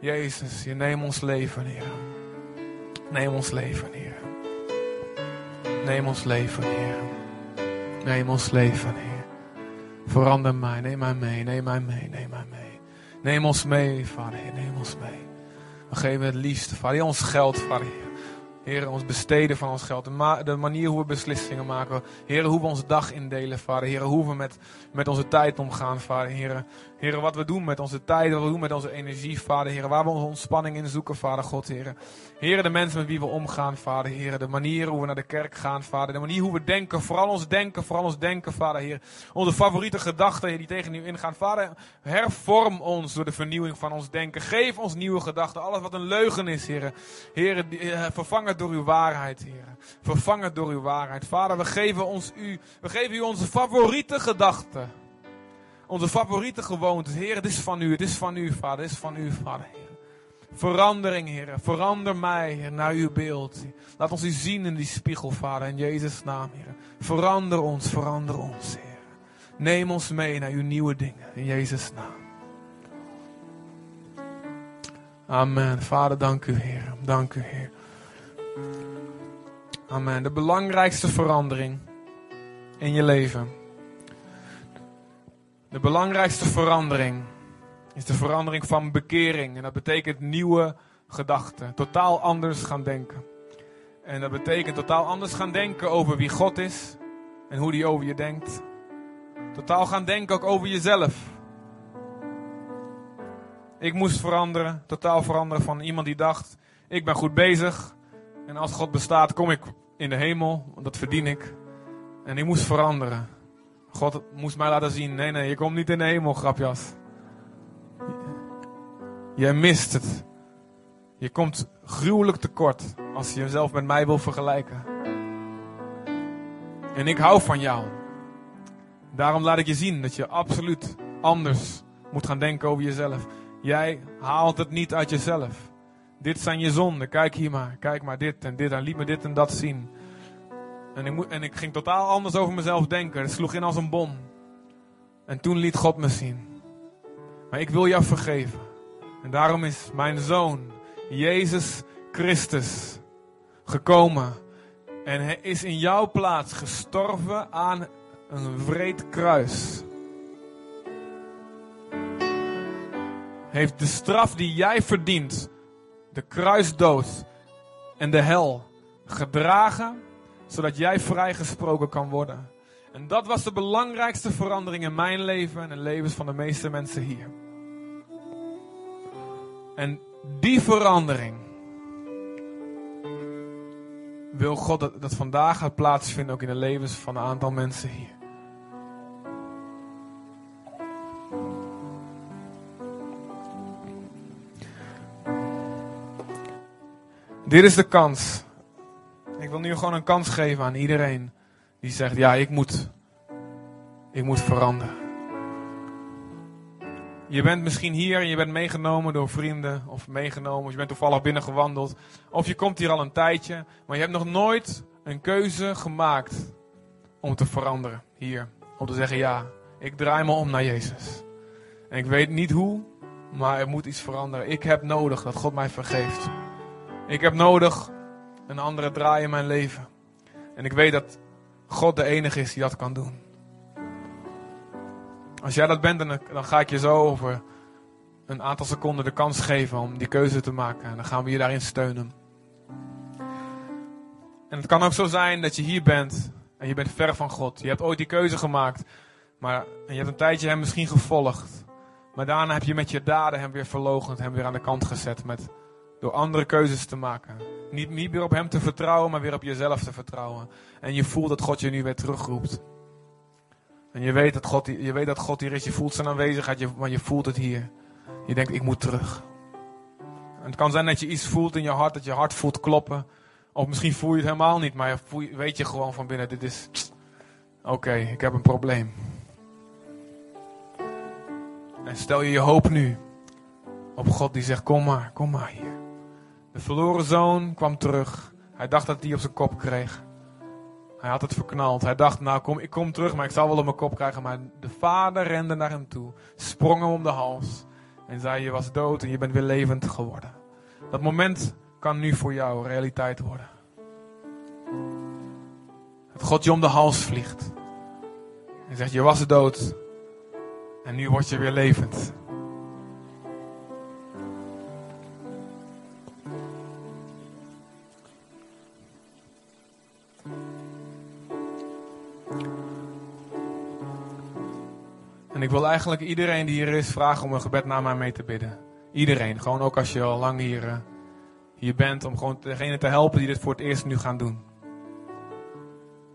Jezus, je neemt ons leven, Heer. Neem ons leven, Heer. Neem ons leven, Heer. Neem ons leven, Heer. Verander mij, neem mij mee, neem mij mee, neem mij mee. Neem ons mee, Vader, neem ons mee. We geven het liefste, Vader, ons geld, Vader. Heer, ons besteden van ons geld. De, de, manier hoe we beslissingen maken. Heer, hoe we onze dag indelen, Vader. Heer, hoe we met, met onze tijd omgaan, Vader. Heer, Heer, wat we doen met onze tijd, wat we doen met onze energie, Vader. Heer, waar we onze ontspanning in zoeken, Vader God, Heer. Heer, de mensen met wie we omgaan, Vader. Heer, de manier hoe we naar de kerk gaan, Vader. De manier hoe we denken, vooral ons denken, vooral ons denken, Vader. Heer, onze favoriete gedachten, die tegen u ingaan. Vader, hervorm ons door de vernieuwing van ons denken. Geef ons nieuwe gedachten. Alles wat een leugen is, Heer. Heer, eh, vervang het door uw waarheid, Heer. Vervang het door uw waarheid. Vader, we geven ons u, we geven u onze favoriete gedachten. Onze favoriete gewoontes. Heer, het is van u, het is van u, Vader, het is van u, Vader, Heer. Verandering, Heer. Verander mij, Heer, naar uw beeld. Laat ons u zien in die spiegel, Vader, in Jezus' naam, Heer. Verander ons, verander ons, Heer. Neem ons mee naar uw nieuwe dingen, in Jezus' naam. Amen. Vader, dank u, Heer. Dank u, Heer. Amen. De belangrijkste verandering in je leven. De belangrijkste verandering is de verandering van bekering. En dat betekent nieuwe gedachten. Totaal anders gaan denken. En dat betekent totaal anders gaan denken over wie God is en hoe die over je denkt. Totaal gaan denken ook over jezelf. Ik moest veranderen, totaal veranderen van iemand die dacht: ik ben goed bezig en als God bestaat kom ik in de hemel, want dat verdien ik. En ik moest veranderen. God moest mij laten zien: nee, nee, je komt niet in de hemel, grapjas. Jij mist het. Je komt gruwelijk tekort als je jezelf met mij wil vergelijken. En ik hou van jou. Daarom laat ik je zien dat je absoluut anders moet gaan denken over jezelf. Jij haalt het niet uit jezelf. Dit zijn je zonden. Kijk hier maar. Kijk maar dit en dit. En liet me dit en dat zien. En ik, en ik ging totaal anders over mezelf denken. Het sloeg in als een bom. En toen liet God me zien. Maar ik wil jou vergeven. En daarom is mijn zoon, Jezus Christus, gekomen. En hij is in jouw plaats gestorven aan een wreed kruis. Heeft de straf die jij verdient, de kruisdood en de hel, gedragen, zodat jij vrijgesproken kan worden. En dat was de belangrijkste verandering in mijn leven en in levens van de meeste mensen hier. En die verandering wil God dat, dat vandaag gaat plaatsvinden ook in de levens van een aantal mensen hier. Dit is de kans. Ik wil nu gewoon een kans geven aan iedereen die zegt: Ja, ik moet, ik moet veranderen. Je bent misschien hier en je bent meegenomen door vrienden of meegenomen, of je bent toevallig binnengewandeld. Of je komt hier al een tijdje, maar je hebt nog nooit een keuze gemaakt om te veranderen hier. Om te zeggen ja, ik draai me om naar Jezus. En ik weet niet hoe, maar er moet iets veranderen. Ik heb nodig dat God mij vergeeft. Ik heb nodig een andere draai in mijn leven. En ik weet dat God de enige is die dat kan doen. Als jij dat bent, dan, ga ik je zo over een aantal seconden de kans geven om die keuze te maken. En dan gaan we je daarin steunen. En het kan ook zo zijn dat je hier bent en je bent ver van God. Je hebt ooit die keuze gemaakt, maar je hebt een tijdje hem misschien gevolgd. Maar daarna heb je met je daden hem weer verlogend, hem weer aan de kant gezet met, door andere keuzes te maken. Niet, meer op hem te vertrouwen, maar weer op jezelf te vertrouwen. En je voelt dat God je nu weer terugroept. En je weet dat God, je weet dat God hier is. Je voelt zijn aanwezigheid, maar je voelt het hier. Je denkt, ik moet terug. En het kan zijn dat je iets voelt in je hart, dat je hart voelt kloppen. Of misschien voel je het helemaal niet, maar voel, weet je gewoon van binnen, dit is... Oké, ik heb een probleem. En stel je je hoop nu op God die zegt, kom maar, kom maar hier. De verloren zoon kwam terug. Hij dacht dat hij op zijn kop kreeg. Hij had het verknald. Hij dacht, nou kom, ik kom terug, maar ik zal wel op mijn kop krijgen. Maar de vader rende naar hem toe, sprong hem om de hals en zei, je was dood en je bent weer levend geworden. Dat moment kan nu voor jou realiteit worden. Dat God je om de hals vliegt. En zegt, je was dood en nu word je weer levend. Ik wil eigenlijk iedereen die hier is vragen om een gebed naar mij mee te bidden. Iedereen. Gewoon ook als je al lang hier, hier bent. Om gewoon degene te helpen die dit voor het eerst nu gaan doen.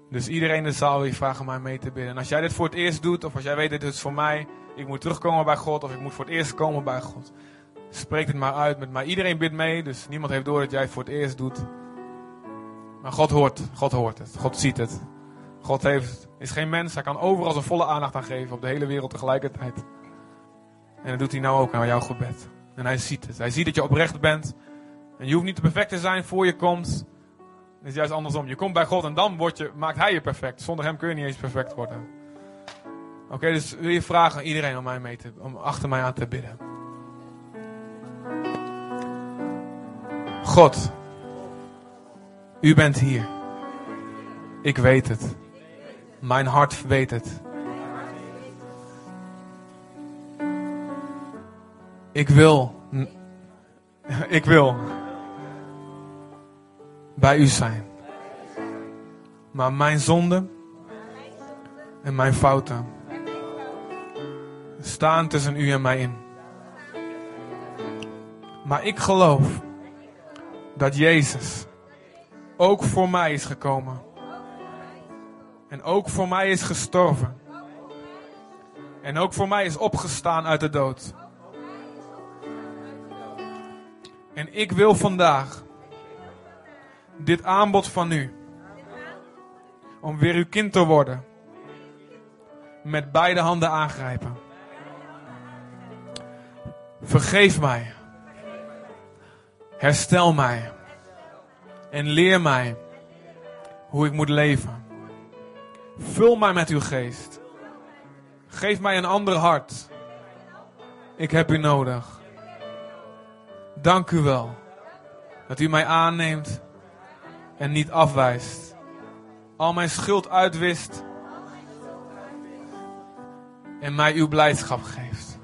Dus iedereen in de zaal wil vragen mij mee te bidden. En als jij dit voor het eerst doet. Of als jij weet dit is voor mij. Ik moet terugkomen bij God. Of ik moet voor het eerst komen bij God. Spreek het maar uit met mij. Iedereen bidt mee. Dus niemand heeft door dat jij het voor het eerst doet. Maar God hoort. God hoort het. God ziet het. God heeft, is geen mens, hij kan overal zijn volle aandacht aan geven, op de hele wereld tegelijkertijd. En dat doet hij nou ook aan jouw gebed. En hij ziet het. Hij ziet dat je oprecht bent. En je hoeft niet te perfect te zijn voor je komt. Het is juist andersom. Je komt bij God en dan je, maakt hij je perfect. Zonder hem kun je niet eens perfect worden. Oké, dus wil je vragen aan iedereen om, mij mee te, om achter mij aan te bidden. God, u bent hier. Ik weet het. Mijn hart weet het. Ik wil. Ik wil. Bij u zijn. Maar mijn zonden. En mijn fouten. Staan tussen u en mij in. Maar ik geloof. Dat Jezus. Ook voor mij is gekomen en ook voor mij is gestorven. En ook voor mij is opgestaan uit de dood. En ik wil vandaag dit aanbod van u. Om weer uw kind te worden. Met beide handen aangrijpen. Vergeef mij. Herstel mij. En leer mij hoe ik moet leven. Vul mij met uw geest. Geef mij een ander hart. Ik heb u nodig. Dank u wel dat u mij aanneemt en niet afwijst. Al mijn schuld uitwist en mij uw blijdschap geeft.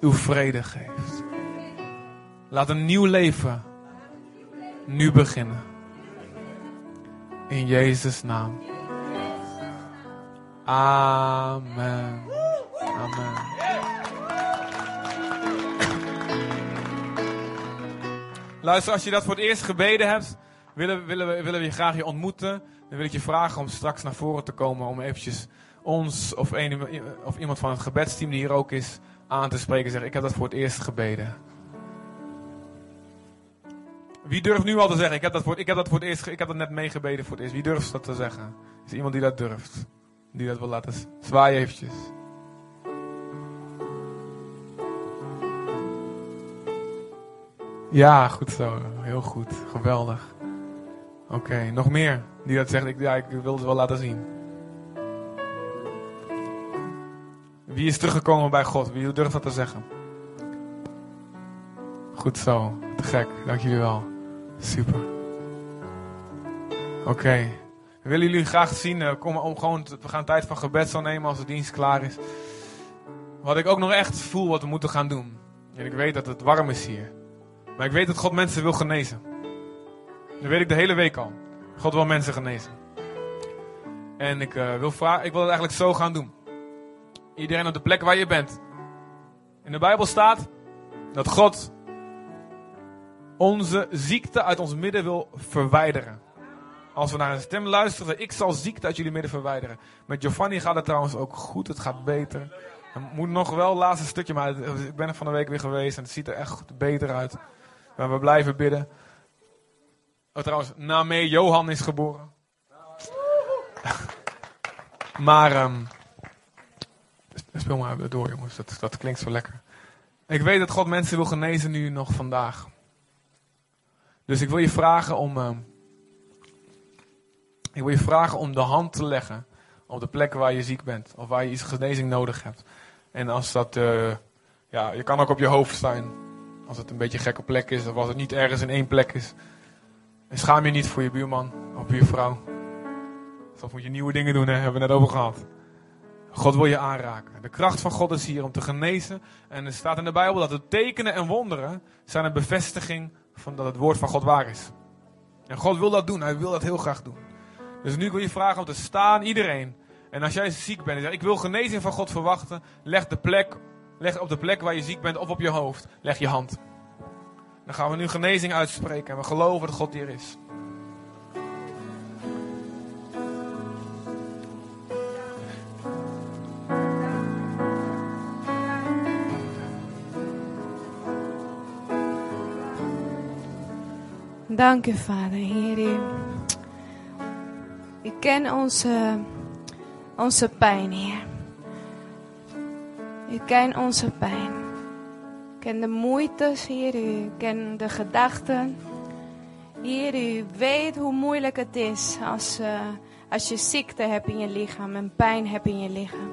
Uw vrede geeft. Laat een nieuw leven nu beginnen. In Jezus' naam. Amen. Amen. Luister, als je dat voor het eerst gebeden hebt, willen, willen, we, willen we je graag je ontmoeten. Dan wil ik je vragen om straks naar voren te komen om eventjes ons of, een, of iemand van het gebedsteam die hier ook is aan te spreken. Zeggen, ik heb dat voor het eerst gebeden. Wie durft nu al te zeggen, ik heb dat voor, ik heb dat voor het eerst, ik heb dat net meegebeden voor het eerst. Wie durft dat te zeggen? Is er iemand die dat durft? Die dat wil laten zwaaien eventjes. Ja, goed zo. Heel goed. Geweldig. Oké, nog meer die dat zegt. Ik, ja, ik wil het wel laten zien. Wie is teruggekomen bij God? Wie durft dat te zeggen? Goed zo. Te gek. Dank jullie wel. Super. Oké. We willen jullie graag zien. Uh, kom om gewoon, we gaan tijd van gebed zo nemen als de dienst klaar is. Wat ik ook nog echt voel wat we moeten gaan doen. En ik weet dat het warm is hier. Maar ik weet dat God mensen wil genezen. Dat weet ik de hele week al. God wil mensen genezen. En ik, uh, wil, vragen, ik wil het eigenlijk zo gaan doen. Iedereen op de plek waar je bent. In de Bijbel staat dat God onze ziekte uit ons midden wil verwijderen. Als we naar een stem luisteren, ik zal ziekte uit jullie midden verwijderen. Met Giovanni gaat het trouwens ook goed, het gaat beter. Het moet nog wel het laatste stukje, maar ik ben er van de week weer geweest en het ziet er echt beter uit. Maar we blijven bidden. Oh, trouwens, Name Johan is geboren. maar, um, speel maar door jongens, dat, dat klinkt zo lekker. Ik weet dat God mensen wil genezen nu nog vandaag. Dus ik wil je vragen om, uh, ik wil je vragen om de hand te leggen op de plek waar je ziek bent. Of waar je iets genezing nodig hebt. En als dat, uh, ja, je kan ook op je hoofd staan. Als het een beetje een gekke plek is, of als het niet ergens in één plek is. En schaam je niet voor je buurman of buurvrouw. Soms moet je nieuwe dingen doen, hè? hebben we net over gehad. God wil je aanraken. De kracht van God is hier om te genezen. En er staat in de Bijbel dat de tekenen en wonderen zijn een bevestiging van dat het woord van God waar is. En God wil dat doen. Hij wil dat heel graag doen. Dus nu wil je vragen om te staan, iedereen. En als jij ziek bent en zegt, ik wil genezing van God verwachten, leg de plek Leg op de plek waar je ziek bent of op je hoofd. Leg je hand. Dan gaan we nu genezing uitspreken. En we geloven dat God hier is. Dank u, Vader, Heer. U kent onze, onze pijn, Heer. U kent onze pijn. U kent de moeites, Heer. U kent de gedachten. Heer, u weet hoe moeilijk het is als, uh, als je ziekte hebt in je lichaam en pijn hebt in je lichaam.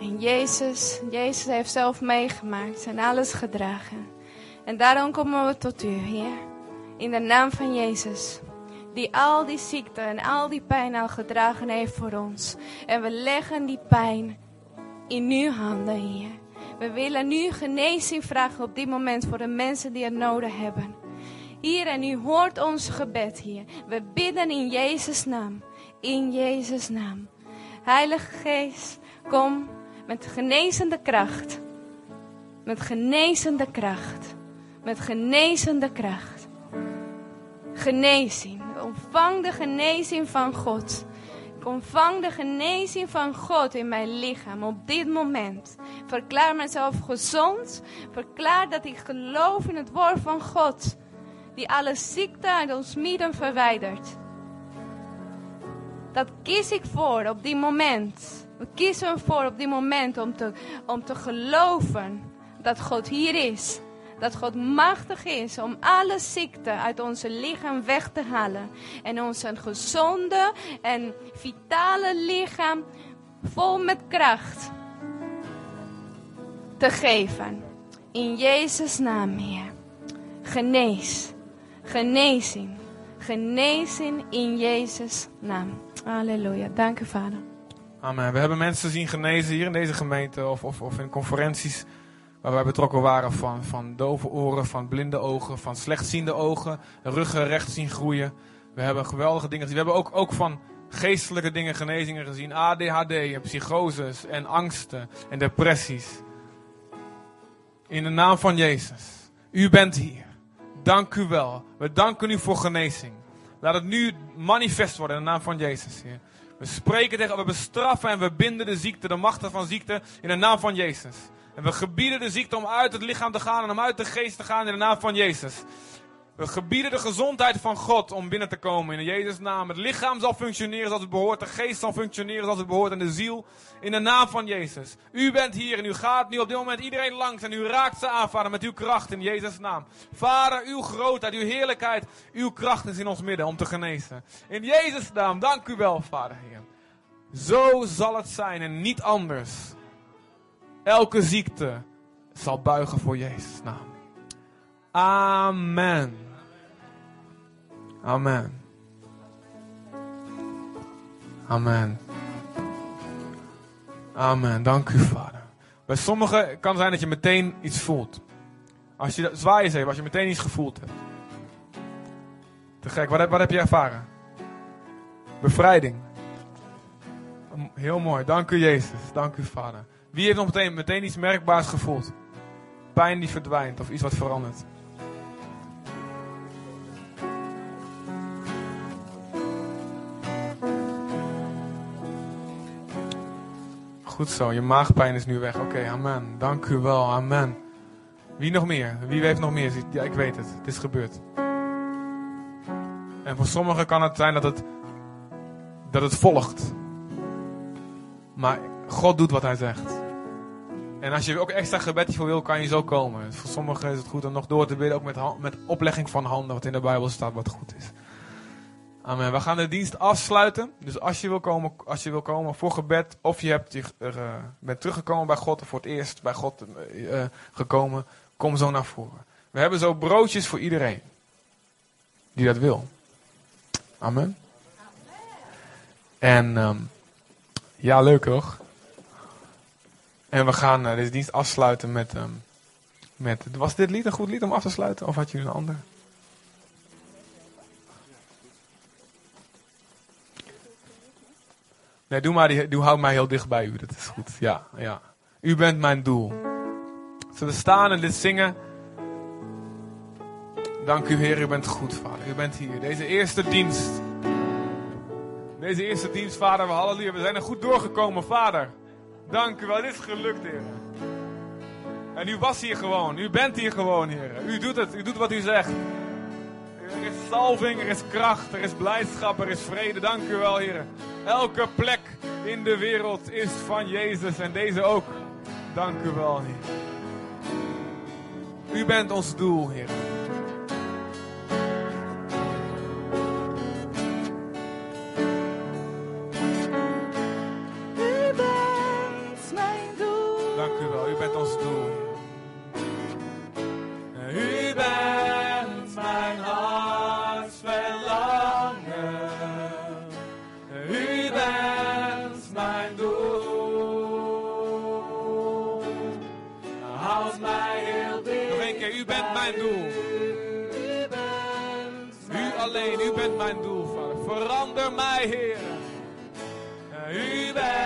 En Jezus, Jezus heeft zelf meegemaakt en alles gedragen. En daarom komen we tot u, Heer. In de naam van Jezus. Die al die ziekte en al die pijn al gedragen heeft voor ons. En we leggen die pijn in uw handen, Heer. We willen nu genezing vragen op dit moment voor de mensen die het nodig hebben. Hier en u hoort ons gebed, hier. We bidden in Jezus' naam. In Jezus' naam. Heilige Geest, kom met genezende kracht. Met genezende kracht. Met genezende kracht. Genezing. Ontvang de genezing van God ontvang de genezing van God in mijn lichaam op dit moment. Verklaar mezelf gezond. Verklaar dat ik geloof in het woord van God. Die alle ziekte uit ons midden verwijdert. Dat kies ik voor op dit moment. We kiezen voor op dit moment om te, om te geloven dat God hier is dat God machtig is om alle ziekte uit onze lichaam weg te halen. En ons een gezonde en vitale lichaam vol met kracht te geven. In Jezus' naam, Heer. Genees. Genezing. Genezing in Jezus' naam. Halleluja. Dank u, Vader. Amen. We hebben mensen zien genezen hier in deze gemeente of, of, of in conferenties waar wij betrokken waren van, van dove oren, van blinde ogen, van slechtziende ogen, ruggen recht zien groeien. We hebben geweldige dingen gezien. We hebben ook, ook van geestelijke dingen, genezingen gezien. ADHD psychoses en angsten en depressies. In de naam van Jezus. U bent hier. Dank u wel. We danken u voor genezing. Laat het nu manifest worden in de naam van Jezus, Heer. We spreken tegen, we bestraffen en we binden de ziekte, de machten van ziekte in de naam van Jezus. En we gebieden de ziekte om uit het lichaam te gaan en om uit de geest te gaan in de naam van Jezus. We gebieden de gezondheid van God om binnen te komen in Jezus' naam. Het lichaam zal functioneren zoals het behoort. De geest zal functioneren zoals het behoort. En de ziel in de naam van Jezus. U bent hier en u gaat nu op dit moment iedereen langs. En u raakt ze aan, vader, met uw kracht in Jezus' naam. Vader, uw grootheid, uw heerlijkheid, uw kracht is in ons midden om te genezen. In Jezus' naam, dank u wel, vader, Heer. Zo zal het zijn en niet anders. Elke ziekte zal buigen voor Jezus' naam. Amen. Amen. Amen. Amen. Dank u, Vader. Bij sommigen kan het zijn dat je meteen iets voelt. Als je zwaai even, als je meteen iets gevoeld hebt. Te gek. Wat heb, wat heb je ervaren? Bevrijding. Heel mooi. Dank u, Jezus. Dank u, Vader. Wie heeft nog meteen, meteen iets merkbaars gevoeld? Pijn die verdwijnt of iets wat verandert. Goed zo, je maagpijn is nu weg. Oké, amen. Dank u wel, amen. Wie nog meer? Wie heeft nog meer? Ja, ik weet het. Het is gebeurd. En voor sommigen kan het zijn dat het, dat het volgt. Maar God doet wat hij zegt. En als je ook extra gebed voor wil, kan je zo komen. Voor sommigen is het goed om nog door te bidden, ook met, met oplegging van handen, wat in de Bijbel staat, wat goed is. Amen. We gaan de dienst afsluiten. Dus als je wil komen, als je wil komen voor gebed, of je hebt, je, uh, bent teruggekomen bij God, of voor het eerst bij God uh, gekomen, kom zo naar voren. We hebben zo broodjes voor iedereen die dat wil. Amen. En um, ja, leuk toch? En we gaan uh, deze dienst afsluiten met, um, met. Was dit lied een goed lied om af te sluiten? Of had je een ander? Nee, doe, maar die, doe, hou mij heel dicht bij u. Dat is goed. Ja, ja. U bent mijn doel. Zullen we staan en dit zingen? Dank u, Heer. U bent goed, Vader. U bent hier. Deze eerste dienst. Deze eerste dienst, Vader. We halleluja. We zijn er goed doorgekomen, Vader. Dank u wel. Dit is gelukt, Heer. En u was hier gewoon. U bent hier gewoon, Heer. U doet het. U doet wat u zegt. Er is salving, er is kracht, er is blijdschap, er is vrede. Dank u wel, Heer. Elke plek in de wereld is van Jezus en deze ook. Dank u wel, Heer. U bent ons doel, Heer. Dank u wel, u bent ons doel. U bent mijn hart verlangen. U bent mijn doel. Houd mij heel. Nog een keer, u bent mijn doel. U alleen, u bent mijn doel. Verander mij, Heer. U bent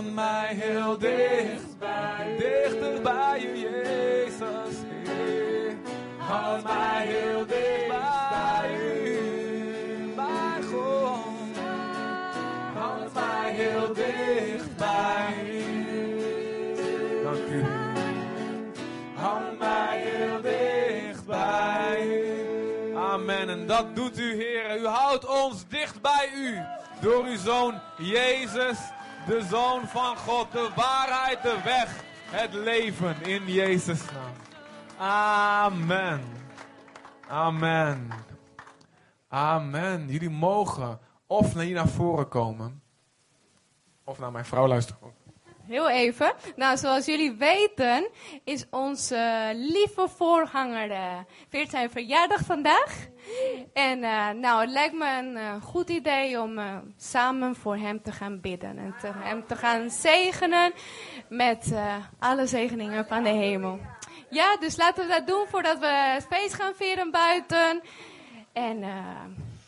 Houd mij heel dicht bij Dichter bij u, Jezus. Houd mij heel dicht bij u, mijn God. Houd mij heel dicht bij u. Dank u. Houd mij heel dicht bij u. Amen. En dat doet u, Heer. U houdt ons dicht bij u. Door uw Zoon Jezus, de Zoon van God. De waarheid, de weg, het leven. In Jezus' naam. Amen. Amen. Amen. Jullie mogen of naar hier naar voren komen. Of naar mijn vrouw luisteren. Heel even. Nou, zoals jullie weten is onze lieve voorganger uh, 14 zijn verjaardag vandaag. En uh, nou, het lijkt me een goed idee om samen voor hem te gaan bidden. En hem te gaan zegenen met alle zegeningen van de hemel. Ja, dus laten we dat doen voordat we het feest gaan vieren buiten. En,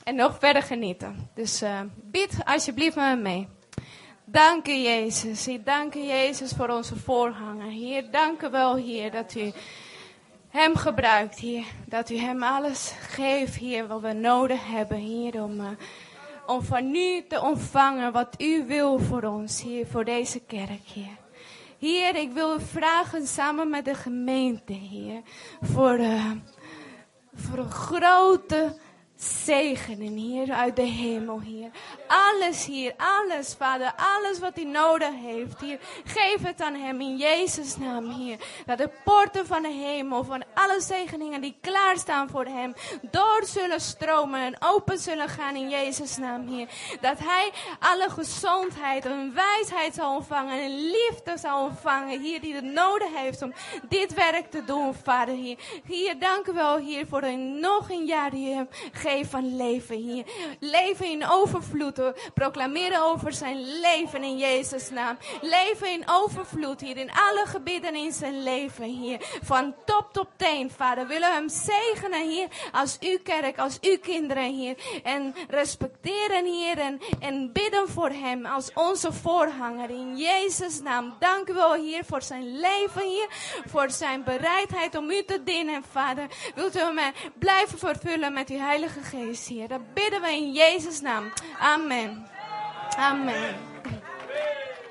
en nog verder genieten. Dus bid alsjeblieft met me mee. Dank u, Jezus. Ik dank u, Jezus, voor onze voorganger. Heer, dank u wel, Heer, dat u hem gebruikt, Heer. Dat u hem alles geeft, Heer, wat we nodig hebben, Heer, om, uh, om van u te ontvangen wat u wil voor ons, Heer, voor deze kerk, Heer. Heer, ik wil vragen samen met de gemeente, Heer, voor, uh, voor een grote zegenen, Heer, uit de hemel, Heer. Alles, hier, alles, Vader, alles wat hij nodig heeft, Heer. Geef het aan hem in Jezus' naam, Heer. Dat de poorten van de hemel, van alle zegeningen die klaarstaan voor hem, door zullen stromen en open zullen gaan in Jezus' naam, Heer. Dat hij alle gezondheid en wijsheid zal ontvangen en liefde zal ontvangen, Heer, die het nodig heeft om dit werk te doen, Vader, Heer. Heer, dank u wel, Heer, voor een, nog een jaar die hem geeft van leven, Heer. Leven in overvloed, proclameren over zijn leven in Jezus' naam. Leven in overvloed, hier in alle gebieden in zijn leven, hier. Van top tot teen, Vader. Willen hem zegenen, hier, als uw kerk, als uw kinderen, hier. En respecteren, hier, en, en bidden voor hem als onze voorganger in Jezus' naam. Dank u wel, hier, voor zijn leven, hier. Voor zijn bereidheid om u te dienen, Vader. Wilt u hem blijven vervullen met uw Heilige Geest, hier. Dat bidden we in Jezus' naam. Amen. Amen.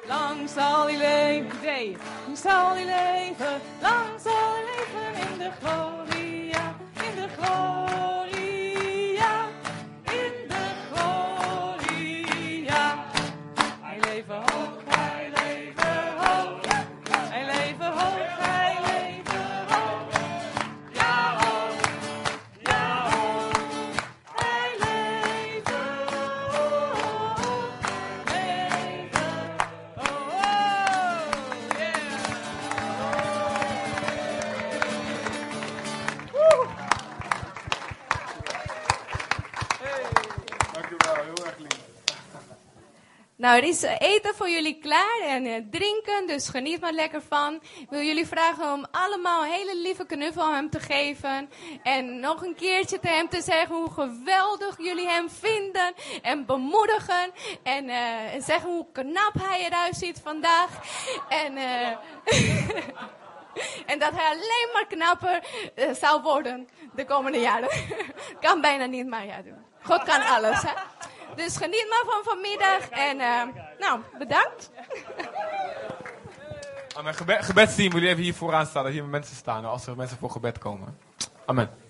Lang zal hij leven. Lang zal hij leven, lang zal hij leven in de gloria, Nou, er is eten voor jullie klaar en eh, drinken, dus geniet maar lekker van. Ik wil jullie vragen om allemaal een hele lieve knuffel aan hem te geven. En nog een keertje tegen hem te zeggen hoe geweldig jullie hem vinden en bemoedigen. En, eh, en zeggen hoe knap hij eruit ziet vandaag. En, eh, en dat hij alleen maar knapper eh, zou worden de komende jaren. kan bijna niet, maar ja, God kan alles, hè. Dus geniet maar van vanmiddag en eh, nou, bedankt. Amen. Gebe gebedsteam, jullie even hier vooraan staan, dat hier mensen staan, als er mensen voor gebed komen. Amen.